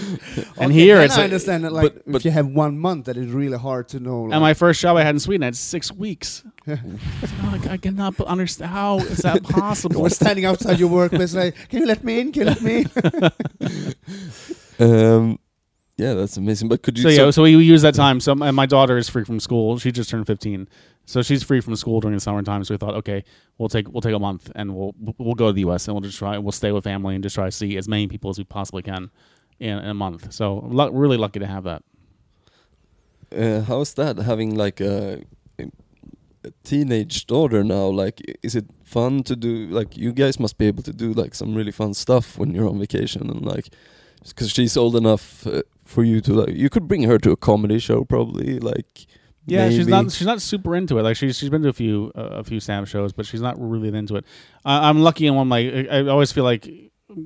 Okay, here then it's I like, understand that. Like, but- but- if you have one month, that is really hard to know. Like, and my first job I had in Sweden I had six weeks. I'm like, I cannot understand how is that possible. we're standing outside your workplace, like, can you let me in? Can you let me in? Um, yeah, that's amazing. But could you? So yeah, so we use that time. So and my daughter is free from school. She just turned 15, so she's free from school during the summertime. So we thought, okay, we'll take we'll take a month and we'll we'll go to the U.S. and we'll just try we'll stay with family and just try to see as many people as we possibly can in, in a month. So lu- really lucky to have that. uh, how's that having like a, a teenage daughter now? Like, is it fun to do? Like, you guys must be able to do like some really fun stuff when you're on vacation and like, because she's old enough uh, for you to like. You could bring her to a comedy show probably. Like, Yeah, she's not she's not super into it. Like she's she's been to a few uh, a few stand shows, but she's not really into it. Uh, I'm lucky in one of my. I I always feel like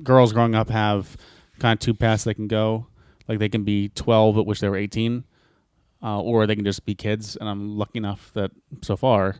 girls growing up have kind of two paths they can go. Like they can be 12 at which they were 18, uh, or they can just be kids. And I'm lucky enough that so far,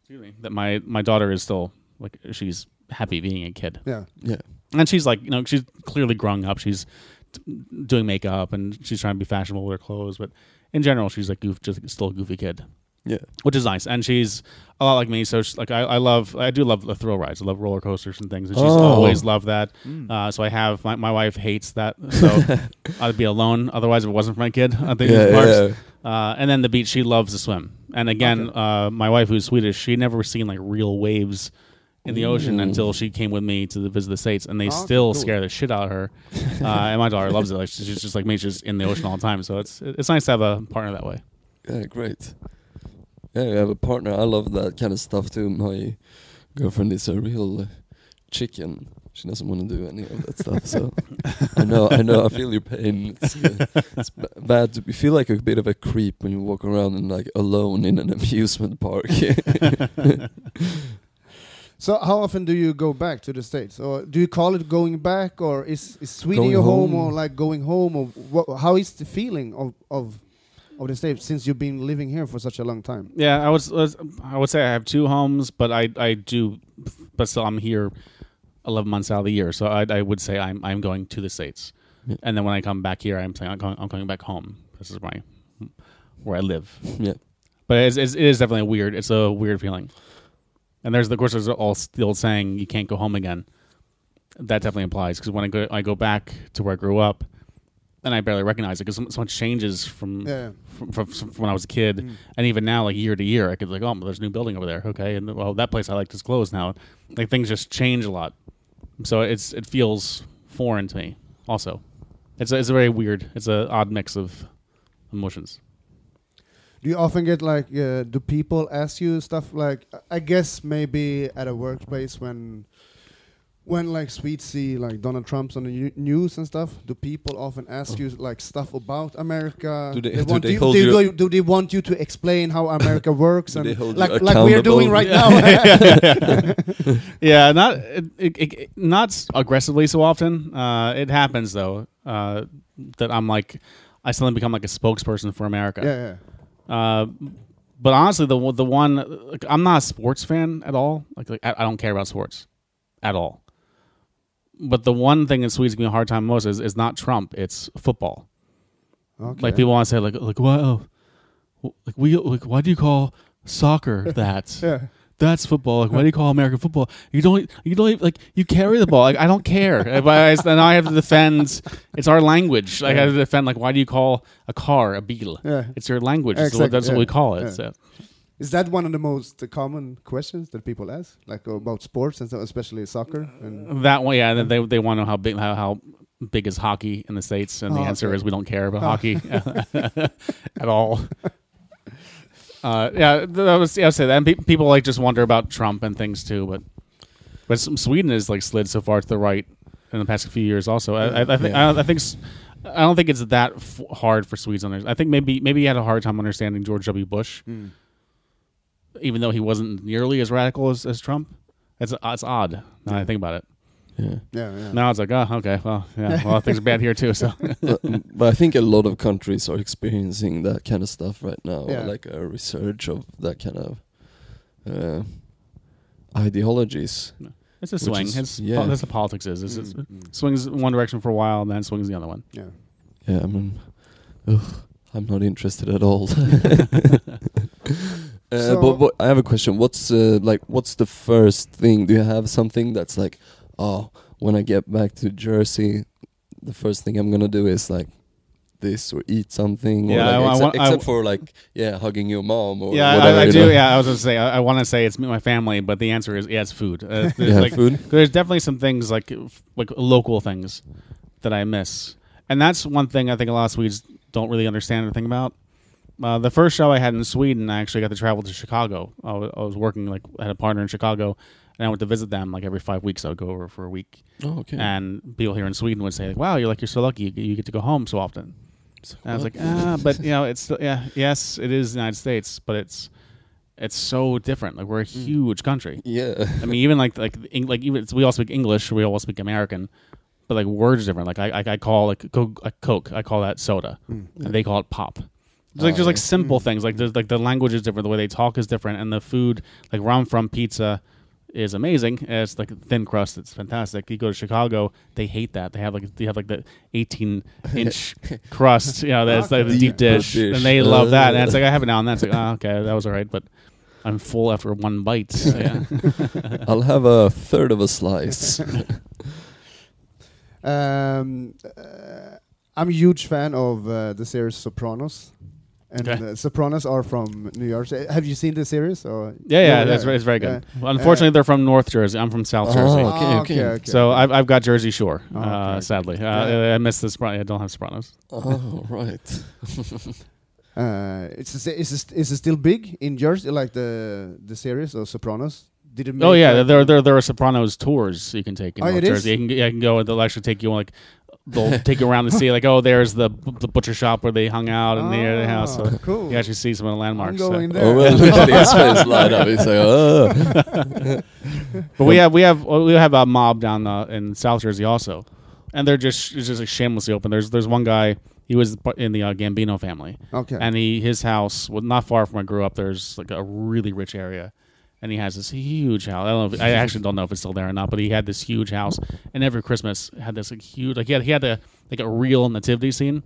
excuse me, that my my daughter is still like she's happy being a kid, Yeah. Yeah. And she's like you know she's clearly growing up. She's t- doing makeup and she's trying to be fashionable with her clothes, but in general, she's like goof, just still a goofy kid Yeah. which is nice. And she's a lot like me. So she's, like I, I love, I do love the thrill rides. I love roller coasters and things. And she's Oh. always loved that. Uh, so I have my, my wife hates that. So I'd be alone otherwise if it wasn't for my kid. I think Yeah, it's parks. yeah. Uh, and then the beach, she loves to swim. And again, uh, my wife who's Swedish, she never seen like real waves in the ocean Ooh. until she came with me to the, visit the states, and they Oh, still cool. scare the shit out of her. Uh, and my daughter loves it. Like she's just like me, she's in the ocean all the time. So it's it's nice to have a partner that way. Yeah, great. Yeah, you have a partner. I love that kind of stuff too. My girlfriend is a real chicken. She doesn't want to do any of that stuff. So I know, I know, I feel your pain. It's, uh, it's b- bad. To, you feel like a bit of a creep when you walk around and like alone in an amusement park. So how often do you go back to the states, or do you call it going back, or is, is Sweden Going your home, home. or like going home, or what, how is the feeling of of of the states since you've been living here for such a long time? Yeah, I was, was I would say I have two homes, but I I do, but still I'm here eleven months out of the year, so I, I would say I'm I'm going to the states, Yeah. and then when I come back here, I'm saying I'm going, I'm coming back home. This is my where I live, yeah, but it's, it's, it is definitely a weird. It's a weird feeling, and there's of course there's all the old saying you can't go home again. That definitely implies because when I go I go back to where I grew up, and I barely recognize it because so, so much changes from Yeah. from, from, from when I was a kid, Mm. and even now, like year to year, I could like, oh, there's a new building over there, okay, and well, that place I liked is closed now. Like things just change a lot, so it's it feels foreign to me. Also, it's a, it's a very weird, it's a odd mix of emotions. Do you often get like, uh, do people ask you stuff like, I guess maybe at a workplace when, when like Swedes see like Donald Trump's on the news and stuff, do people often ask you like stuff about America? Do they- do want they you, hold do, you- you- do they want you to explain how America works and like like we're doing accountable? right now? yeah, not it, it, it, not aggressively so often. Uh, it happens though uh, that I'm like, I suddenly become like a spokesperson for America. yeah, yeah. Uh, but honestly, the one- the one like, I'm not a sports fan at all. Like, like I, I don't care about sports at all. But the one thing that Swedes give me a hard time most is, is not Trump. It's football. Okay. Like people want to say like like why oh, like we like why do you call soccer that? Yeah. That's football. Like, why do you call American football? You don't. You don't even- like. You carry the ball. Like, I don't care. If I, then I have to defend. It's our language. Like, I have to defend. Like, why do you call a car a beetle? Yeah. It's your language. What- Exactly, that's what we call it. So. Is that one of the most common questions that people ask, like about sports and so especially soccer? And That one, yeah. They they want to know how big how, how big is hockey in the states, and the Oh, answer okay. is we don't care about Oh. hockey at all. Uh, yeah, th- that was. Yeah, I would say that. And pe- people like just wonder about Trump and things too, but but Sweden has like slid so far to the right in the past few years. Also, I, I, I think Yeah. I, I think I don't think it's that f- hard for Swedes. On I think maybe maybe he had a hard time understanding George W. Bush, even though he wasn't nearly as radical as, as Trump. It's it's odd now that I think about it. Yeah. Yeah, yeah. Now it's like, oh, okay, well, yeah, well, things are bad here too. So but, but I think a lot of countries are experiencing that kind of stuff right now, Yeah. like a resurge of that kind of uh, ideologies. it's a swing. is- it's yeah. that's what politics is. It's, it's- Mm, mm. swings one direction for a while, and then swings the other one. Yeah. Yeah, I mean, ugh, I'm not interested at all. uh, So- but, but I have a question. What's uh, like? What's the first thing? Do you have something that's like, oh, when I get back to Jersey, the first thing I'm gonna do is like this or eat something. Yeah, I- like, I except, I except for like, yeah, hugging your mom or Yeah, whatever. I, I do. know. Yeah, I was going to say I, I want to say it's my family, but the answer is yeah, it's food. Uh, there's Yeah, like food. there's definitely some things like like local things that I miss, and that's one thing I think a lot of Swedes don't really understand or think about. Uh, the first show I had in Sweden, I actually got to travel to Chicago. I was, I was working like I had a partner in Chicago, and I went to visit them like every five weeks. I would go over for a week, Oh, okay. and people here in Sweden would say, like, "Wow, you're like you're so lucky you, you get to go home so often." And I was like, ah, but you know, it's still, yeah, yes, it is the United States, but it's it's so different. Like we're a mm. huge country. yeah. I mean, even like like like even we all speak English, we all speak American, but like words are different. Like I I, I call like Coke, a Coke, I call that soda, mm. and they call it pop. It's like Oh, just like yeah. simple mm. things. Like there's like the language is different, the way they talk is different, and the food like where I'm from, pizza is amazing. It's like a thin crust. It's fantastic. You go to Chicago, they hate that. They have like they have like the 18 inch crust. You know, that's like the Deep deep dish, dish. and they love that. And Uh. it's like I have it now and that's like oh, okay, that was all right, but I'm full after one bite. So, yeah. I'll have a third of a slice. Um, uh, I'm a huge fan of uh, the series Sopranos. And Okay. uh, Sopranos are from New York. Uh, Have you seen the series? Or Yeah, yeah, that's very, it's very good. Well, unfortunately, they're from North Jersey. I'm from South Oh. Jersey, Okay, Ah, okay. so I've, I've got Jersey Shore. Oh, uh, okay. Sadly, uh, Yeah. I missed the Sopranos. I don't have Sopranos. oh, right. Uh, it's a, se- is it, is it still big in Jersey, like the the series or Sopranos? Did it? Make Oh yeah, there there there are Sopranos tours you can take in Oh, North it is? Jersey. You can yeah, you can go. They'll actually take you on like. They'll take you around and see like oh there's the the butcher shop where they hung out in the, the house. So Ah, cool. you actually see some of the I'm landmarks. so. there. Oh well, look at his face light up. He's like, oh. But we have we have we have a mob down uh, in South Jersey also, and they're just it's just like shamelessly open. There's there's one guy he was in the uh, Gambino family, Okay. and he his house well not far from where I grew up. There's like a really rich area, and he has this huge house. I don't know. If, I actually don't know if it's still there or not, but he had this huge house, and every Christmas had this like huge like he had he had a like a real nativity scene.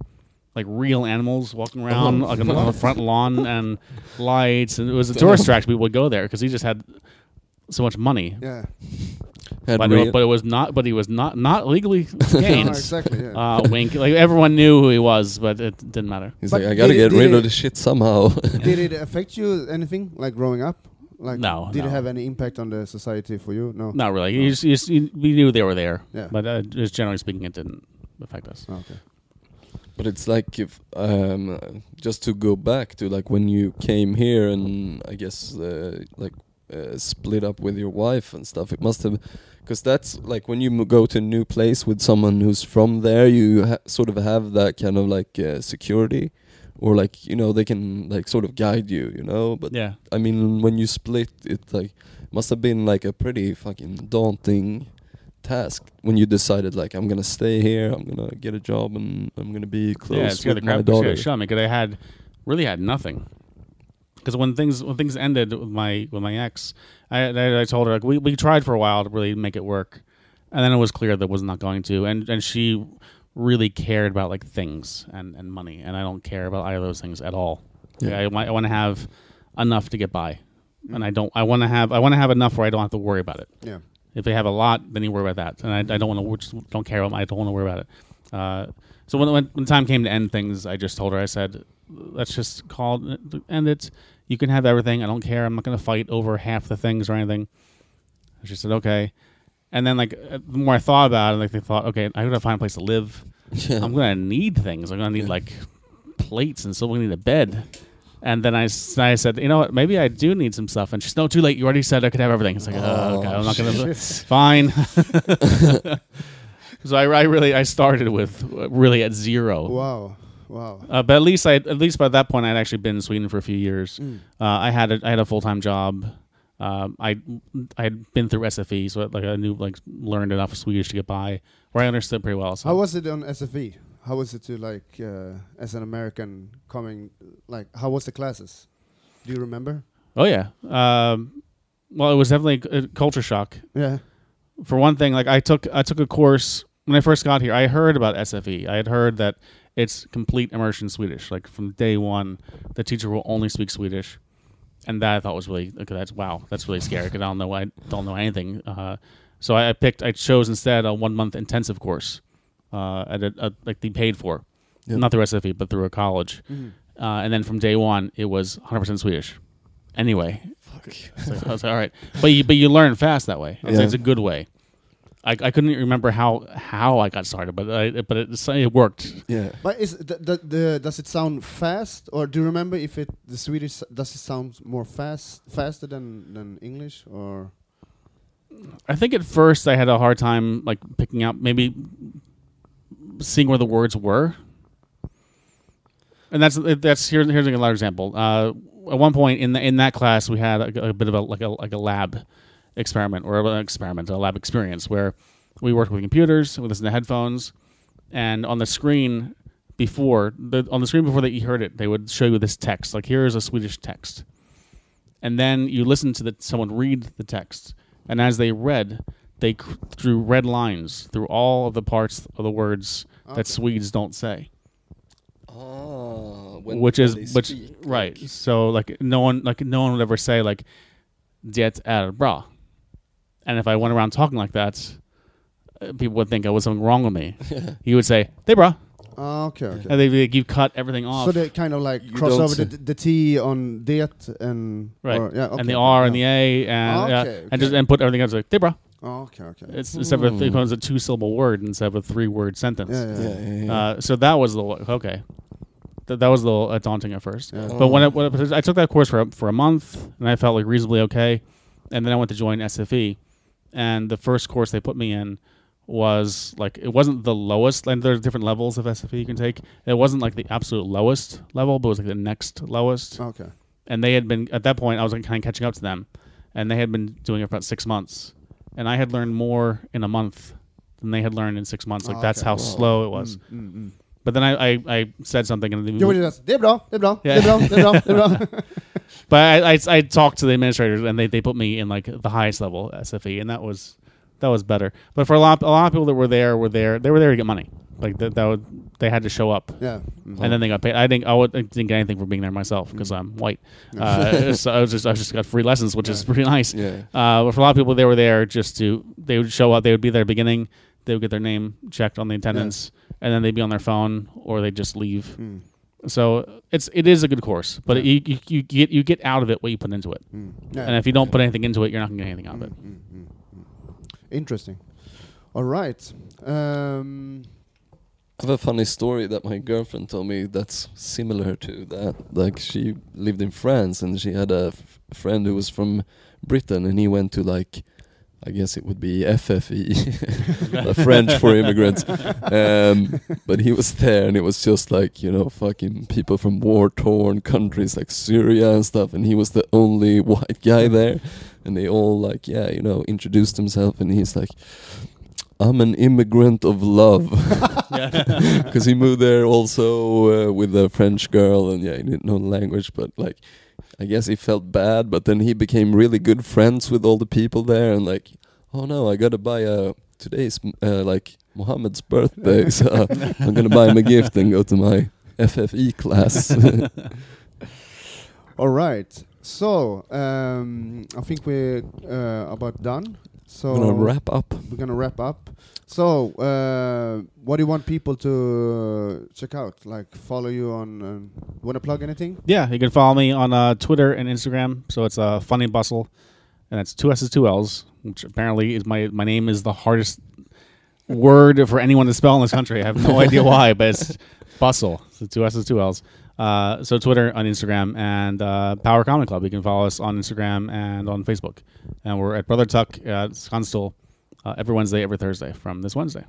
Like real animals walking around Oh, like on, the- on the front lawn and lights, and it was a tourist attraction. People would go there because he just had so much money. yeah. Had But, real- it, but it was not. But he was not not legally No, gained. exactly. Yeah. uh, wink. Like everyone knew who he was, but it didn't matter. He's But like, I gotta get it- rid did of this shit somehow. did it affect you anything like growing up? Like, No, Did no. it have any impact on the society for you? No. Not really. You just, you just, you, we knew they were there, Yeah. but uh, just generally speaking, it didn't affect us. Oh, okay. But it's like if um, uh, just to go back to like when you came here and I guess uh, like uh, split up with your wife and stuff. It must have because that's like when you m- go to a new place with someone who's from there, you ha- sort of have that kind of like uh, security, or like you know they can like sort of guide you, you know. But Yeah. I mean, when you split, it like must have been like a pretty fucking daunting task when you decided like I'm gonna stay here, I'm gonna get a job, and I'm gonna be close yeah, it's got the with my daughter. shut me because I had really had nothing. Because when things when things ended with my with my ex, I, I I told her like we we tried for a while to really make it work, and then it was clear that it was not going to, and and she really cared about like things and and money, and I don't care about either of those things at all. Like, Yeah. I want I want to have enough to get by, and I don't I want to have I want to have enough where I don't have to worry about it. Yeah. If they have a lot, then you worry about that, and I, I don't want to don't care I don't want to worry about it. Uh, so when, when when time came to end things, I just told her I said, "Let's just call it, end it. You can have everything. I don't care. I'm not going to fight over half the things or anything." She said, "Okay." And then like uh, the more I thought about it, like they thought, "Okay, I gotta find a place to live. Yeah. I'm gonna need things. I'm gonna need Yeah. like plates and so we need a bed." And then I, s- I said, you know what? Maybe I do need some stuff. And she's no, too late. You already said I could have everything. It's like, oh, okay, I'm not gonna. Fine. so I, I really I started with uh, really at zero. Wow, wow. Uh, but at least I at least by that point I'd actually been in Sweden for a few years. Mm. Uh, I had a, I had a full time job. Um, I I had been through SFI, so like I knew like learned enough Swedish to get by, where I understood pretty well. So How was it on SFI? How was it to like uh, as an American coming? Like, how was the classes? Do you remember? oh yeah, um, well it was definitely a culture shock. Yeah. For one thing, like I took I took a course when I first got here. I heard about SFI. I had heard that it's complete immersion Swedish. Like from day one, the teacher will only speak Swedish, and that I thought was really okay. That's wow, that's really scary because I don't know I don't know anything. Uh, so I, I picked I chose instead a one month intensive course uh, at a, a, like they paid for, Yeah. not through SFI but through a college, Mm-hmm. uh, and then from day one it was 100 percent Swedish. Anyway, Fuck. so I was like, all right, but you but you learn fast that way. It's, Yeah. it's a good way. I, I couldn't remember how how I got started, but I, but it, it worked. Yeah. But is the, the, the does it sound fast, or do you remember if it the Swedish does it sound more fast faster than than English, or I think at first I had a hard time like picking out maybe seeing where the words were. And that's that's here, here's another example. Uh, at one point in the, in that class, we had a, a bit of a like a like a lab experiment or an experiment, a lab experience where we worked with computers, we listened to headphones, and on the screen before the on the screen before that you heard it, they would show you this text. Like here is a Swedish text, and then you listen to the someone read the text, and as they read, they cr- drew red lines through all of the parts of the words Okay. that Swedes don't say Ah, which is which right. So like no one like no one would ever say like det är bra, and if I went around talking like that, uh, people would think I was something wrong with me. You would say det är bra, Ah, okay, okay. and they like, you cut everything off, So they kind of like You cross don't over the, the T on det and Right. or- yeah, okay, and the okay, R and the. A, and Ah, yeah, okay, and just okay. and put everything else like det är bra. Oh, okay, okay. It's instead of a, Hmm. it becomes a two syllable word instead of a three word sentence. yeah, yeah, Yeah, yeah. yeah, yeah. Uh, so that was a little okay. Th- that was a little uh, daunting at first. Yeah. But when, I, when I, I took that course for a, for a month and I felt like reasonably okay, and then I went to join SFI, and the first course they put me in was like it wasn't the lowest. And there's different levels of SFI you can take. It wasn't like the absolute lowest level, but it was like the next lowest. Okay. And they had been at that point. I was like kind of catching up to them, and they had been doing it for about six months, and I had learned more in a month than they had learned in six months. Like Ah, that's okay. how Wow. slow it was. Mm, mm, mm. But then I, I, I said something and Jo, men det, är, det är bra, det är bra, det är bra, det bra, det är bra. but I, I, I talked to the administrators and they, they put me in like the highest level SFI and that was that was better. But for a lot a lot of people that were there were there they were there to get money. Like that, that would they had to show up yeah. Mm. and then they got paid. I didn't I, would, I didn't get anything for being there myself because I'm white. Uh, so I was just I just got free lessons, which is pretty nice. yeah. Uh, but for a lot of people, they were there just to they would show up. They would be there at the beginning. They would get their name checked on the attendance, and then they'd be on their phone or they'd just leave. Mm. So it's it is a good course, but you, you you get you get out of it what you put into it, Mm. Yeah. and if you don't put anything into it, you're not gonna get anything out of it. Mm, mm, mm, mm. Interesting. All right. Um, I have a funny story that my girlfriend told me that's similar to that. Like she lived in France and she had a f- friend who was from Britain and he went to like I guess it would be FFI, French for immigrants. Um, but he was there and it was just like, you know, fucking people from war torn countries like Syria and stuff. And he was the only white guy there. And they all like, yeah, you know, introduced himself and he's like, I'm an immigrant of love. Because he moved there also uh, with a French girl and yeah, he didn't know the language, but like, I guess he felt bad, but then he became really good friends with all the people there and like, oh no, I gotta buy a, today's uh, like Mohammed's birthday, so I'm gonna buy him a gift and go to my FFI class. all right. So um, I think we're uh, about done. So we're gonna wrap up. we're gonna wrap up. So, uh, what do you want people to uh, check out? Like, follow you on? Um, want to plug anything? Yeah, you can follow me on uh, Twitter and Instagram. So it's uh, Funny Bussell, and it's two S's, two L's, which apparently is my my name is the hardest word for anyone to spell in this country. I have no idea why, but it's Bussell. So two S's, two L's. Uh, so Twitter, on Instagram, and uh, Power Comedy Club. You can follow us on Instagram and on Facebook. And we're at Brother Tuck at Skanstull uh, every Wednesday, every Thursday from this Wednesday.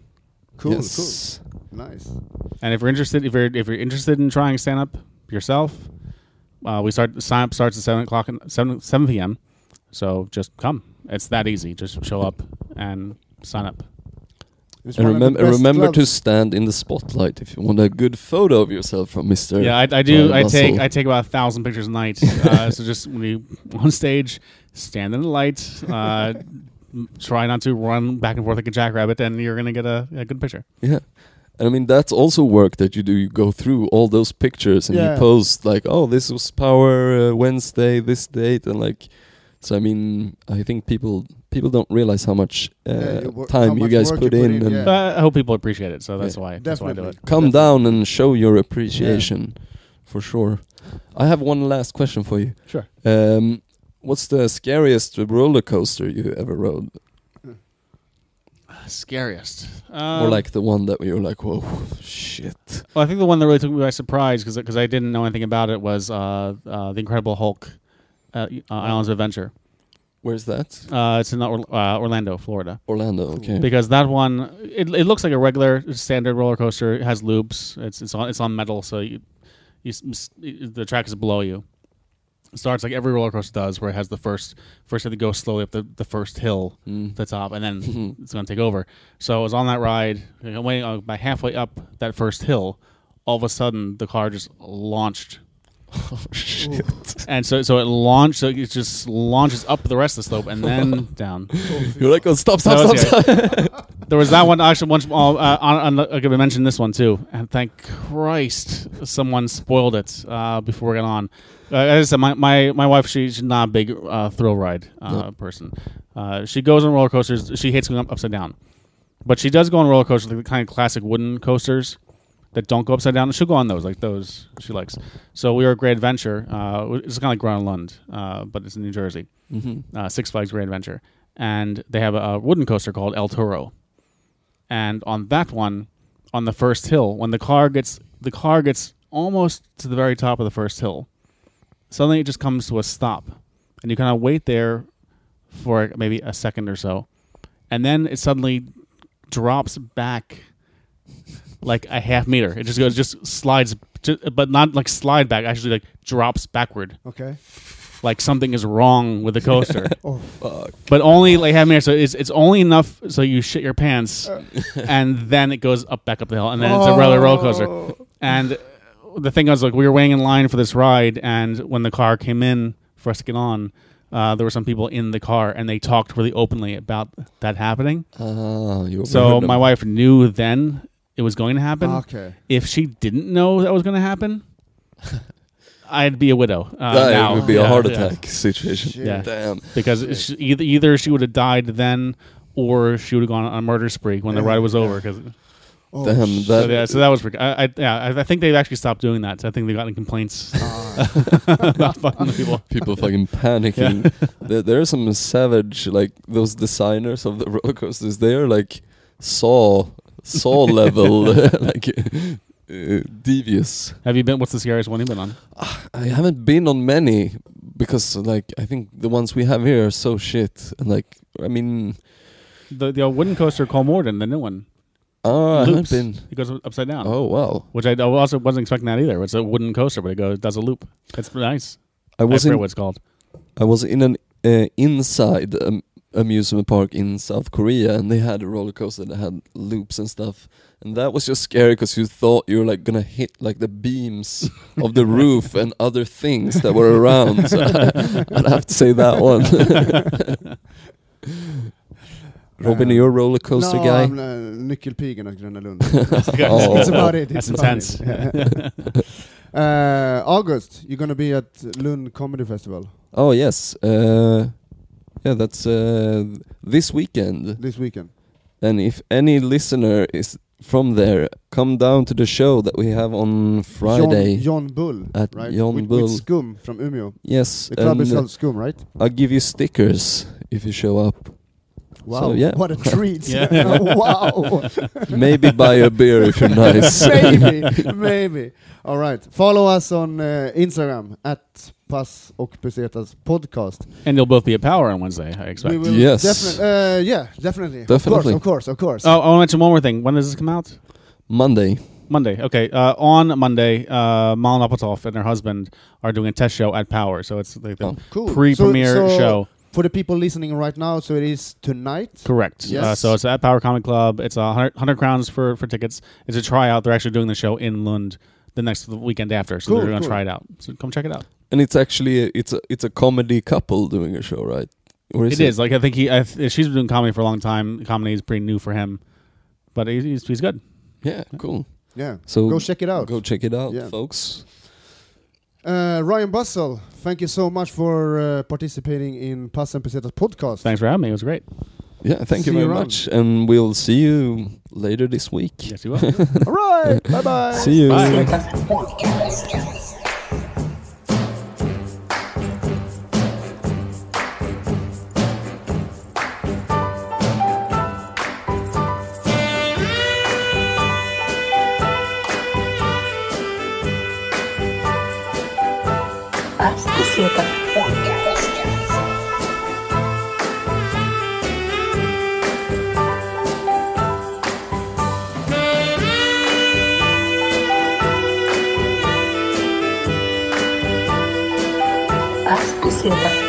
Cool, yes. cool. Nice. And if you're interested, if you're if you're interested in trying stand up yourself, uh, we start sign up starts at seven o'clock and seven seven p.m. So just come. It's that easy. Just show up and sign up. It's And one of remember, best to stand in the spotlight if you want a good photo of yourself from Mister. Yeah, I, I do. I Russell. take I take about a thousand pictures a night. Uh, so just when you on stage, stand in the light. Uh, try not to run back and forth like a jackrabbit, and you're gonna get a, a good picture. Yeah. And I mean that's also work that you do. You go through all those pictures and Yeah. you post like, oh, this was Power uh, Wednesday, this date, and like. So I mean, I think people people don't realize how much uh, Yeah, you wor- time how you much guys put you put in, in, and yeah. But I hope people appreciate it. So that's Yeah. why that's why I do it. come Definitely. down and show your appreciation, for sure. I have one last question for you. Sure. Um, what's the scariest roller coaster you ever rode, Scariest. or Um, like the one that you were like, whoa, shit? Well, I think the one that really took me by surprise because I didn't know anything about it was uh, uh, the Incredible Hulk, uh, uh, Islands of Adventure. Where's that? Uh, it's in Or- uh, Orlando, Florida. Orlando. Okay. Because that one, it, it looks like a regular standard roller coaster. It has loops. It's it's on it's on metal, so you, you s- the track is below you. It starts like every roller coaster does, where it has the first first you have to go slowly up the, the first hill, Mm. the top, and then it's going to take over. So I was on that ride, and waiting uh, by halfway up that first hill. All of a sudden, the car just launched, oh shit! and so so it launched. So it just launches up the rest of the slope and then down. You're like, oh, stop, stop, stop, stop. There was that one. Actually, once uh, uh, on, on, I'm going to mention this one too. And thank Christ, someone spoiled it uh, before we got on. Uh, as I said, my, my, my wife, she's not a big uh, thrill ride uh, person. Uh, she goes on roller coasters. She hates going up upside down, but she does go on roller coasters, like the kind of classic wooden coasters that don't go upside down. And She'll go on those, like those she likes. So we were at Great Adventure. Uh, it's kind of like Gröna Lund, uh, but it's in New Jersey Mhm. uh, Six Flags Great Adventure, and they have a, a wooden coaster called El Toro. And on that one, on the first hill, when the car gets the car gets almost to the very top of the first hill, suddenly it just comes to a stop, and you kind of wait there for maybe a second or so, and then it suddenly drops back like a half meter. It just goes, just slides, ju- but not like slide back. Actually, like drops backward Okay. like something is wrong with the coaster. Oh, Fuck. but only like half meter, so it's it's only enough so you shit your pants, Uh. and then it goes up back up the hill, and then it's a regular roller coaster. Oh. And the thing was, like, we were waiting in line for this ride, and when the car came in for us to get on, uh, there were some people in the car, and they talked really openly about that happening. Ah, you So overheard them. my wife knew then it was going to happen. Okay. If she didn't know that was going to happen, I'd be a widow uh, That now. would be a Yeah, heart yeah. attack situation. Shit. Yeah. Damn. because she, either either she would have died then, or she would have gone on a murder spree when the ride was over. Because Oh, Damn, shit. that- so, yeah, so that was pretty- I, I, yeah, I, I think they've actually stopped doing that. So I think they've gotten complaints Ah. about fucking people. People fucking panicking. there, there are some savage, like those designers of the roller coasters. They are like saw, saw level, like uh, devious. Have you been? What's the scariest one you've been on? I haven't been on many because, like, I think the ones we have here are so shit. And like, I mean, The the old wooden coaster Kolmården, the new one. oh, I haven't Loops. been. It goes upside down. Oh wow! Which I I also wasn't expecting that either. It's a wooden coaster, but it goes does a loop. It's nice. I I was forget in. what it's called. I was in an uh, inside um, amusement park in South Korea, and they had a roller coaster that had loops and stuff, and that was just scary because you thought you were like gonna hit like the beams of the roof and other things that were around. So I'd have to say that one. Robin, Uh, you're a roller coaster no, guy. I'm uh, Nyckelpigen at Gröna Lund. Oh. It's about it. That's it's about intense. it. uh, August, you're gonna be at Lund Comedy Festival Oh yes, uh, yeah, that's uh, this weekend. this weekend. And if any listener is from there, come down to the show that we have on Friday. John, John Bull, At right? John with, Bull. with Skum from Umeå. yes, The club is called Skum, right? I'll give you stickers if you show up. Wow, So, yeah. what a treat! Yeah. wow, Maybe buy a beer if you're nice. maybe, maybe. All right, follow us on uh, Instagram at Pass och Pesetas podcast. And you'll both be at Power on Wednesday, I expect. We Yes. definitely, uh, yeah, definitely, Definitely. of course, of course, of course. Oh, I want to mention one more thing. When does this come out? Monday. Monday. Okay. Uh, on Monday, uh, Malin Apatow and her husband are doing a test show at Power. So it's like the Oh, cool. pre-premiere So- so show. for the people listening right now. So it is tonight. Correct. Yes. Uh, so it's at Power Comic Club. It's a hundred, 100 crowns for, for tickets. It's a tryout. They're actually doing the show in Lund the next the weekend after. So Cool, they're going to cool. try it out. So come check it out. And it's actually a, it's a it's a comedy couple doing a show, right? Or is It is. Like I think he, I th- she's been doing comedy for a long time. Comedy is pretty new for him, but he's he's, he's good. Yeah, cool. Yeah. So Go check it out. Go check it out, Yeah. folks. Uh, Ryan Bussell, thank you so much for uh, participating in Pass and Pesetas podcast. Thanks for having me. It was great. Yeah, thank See you you very around. much, and we'll see you later this week. Yes, you will. All right. bye bye. See you. Bye. Pesetas Podcast. As Pesetas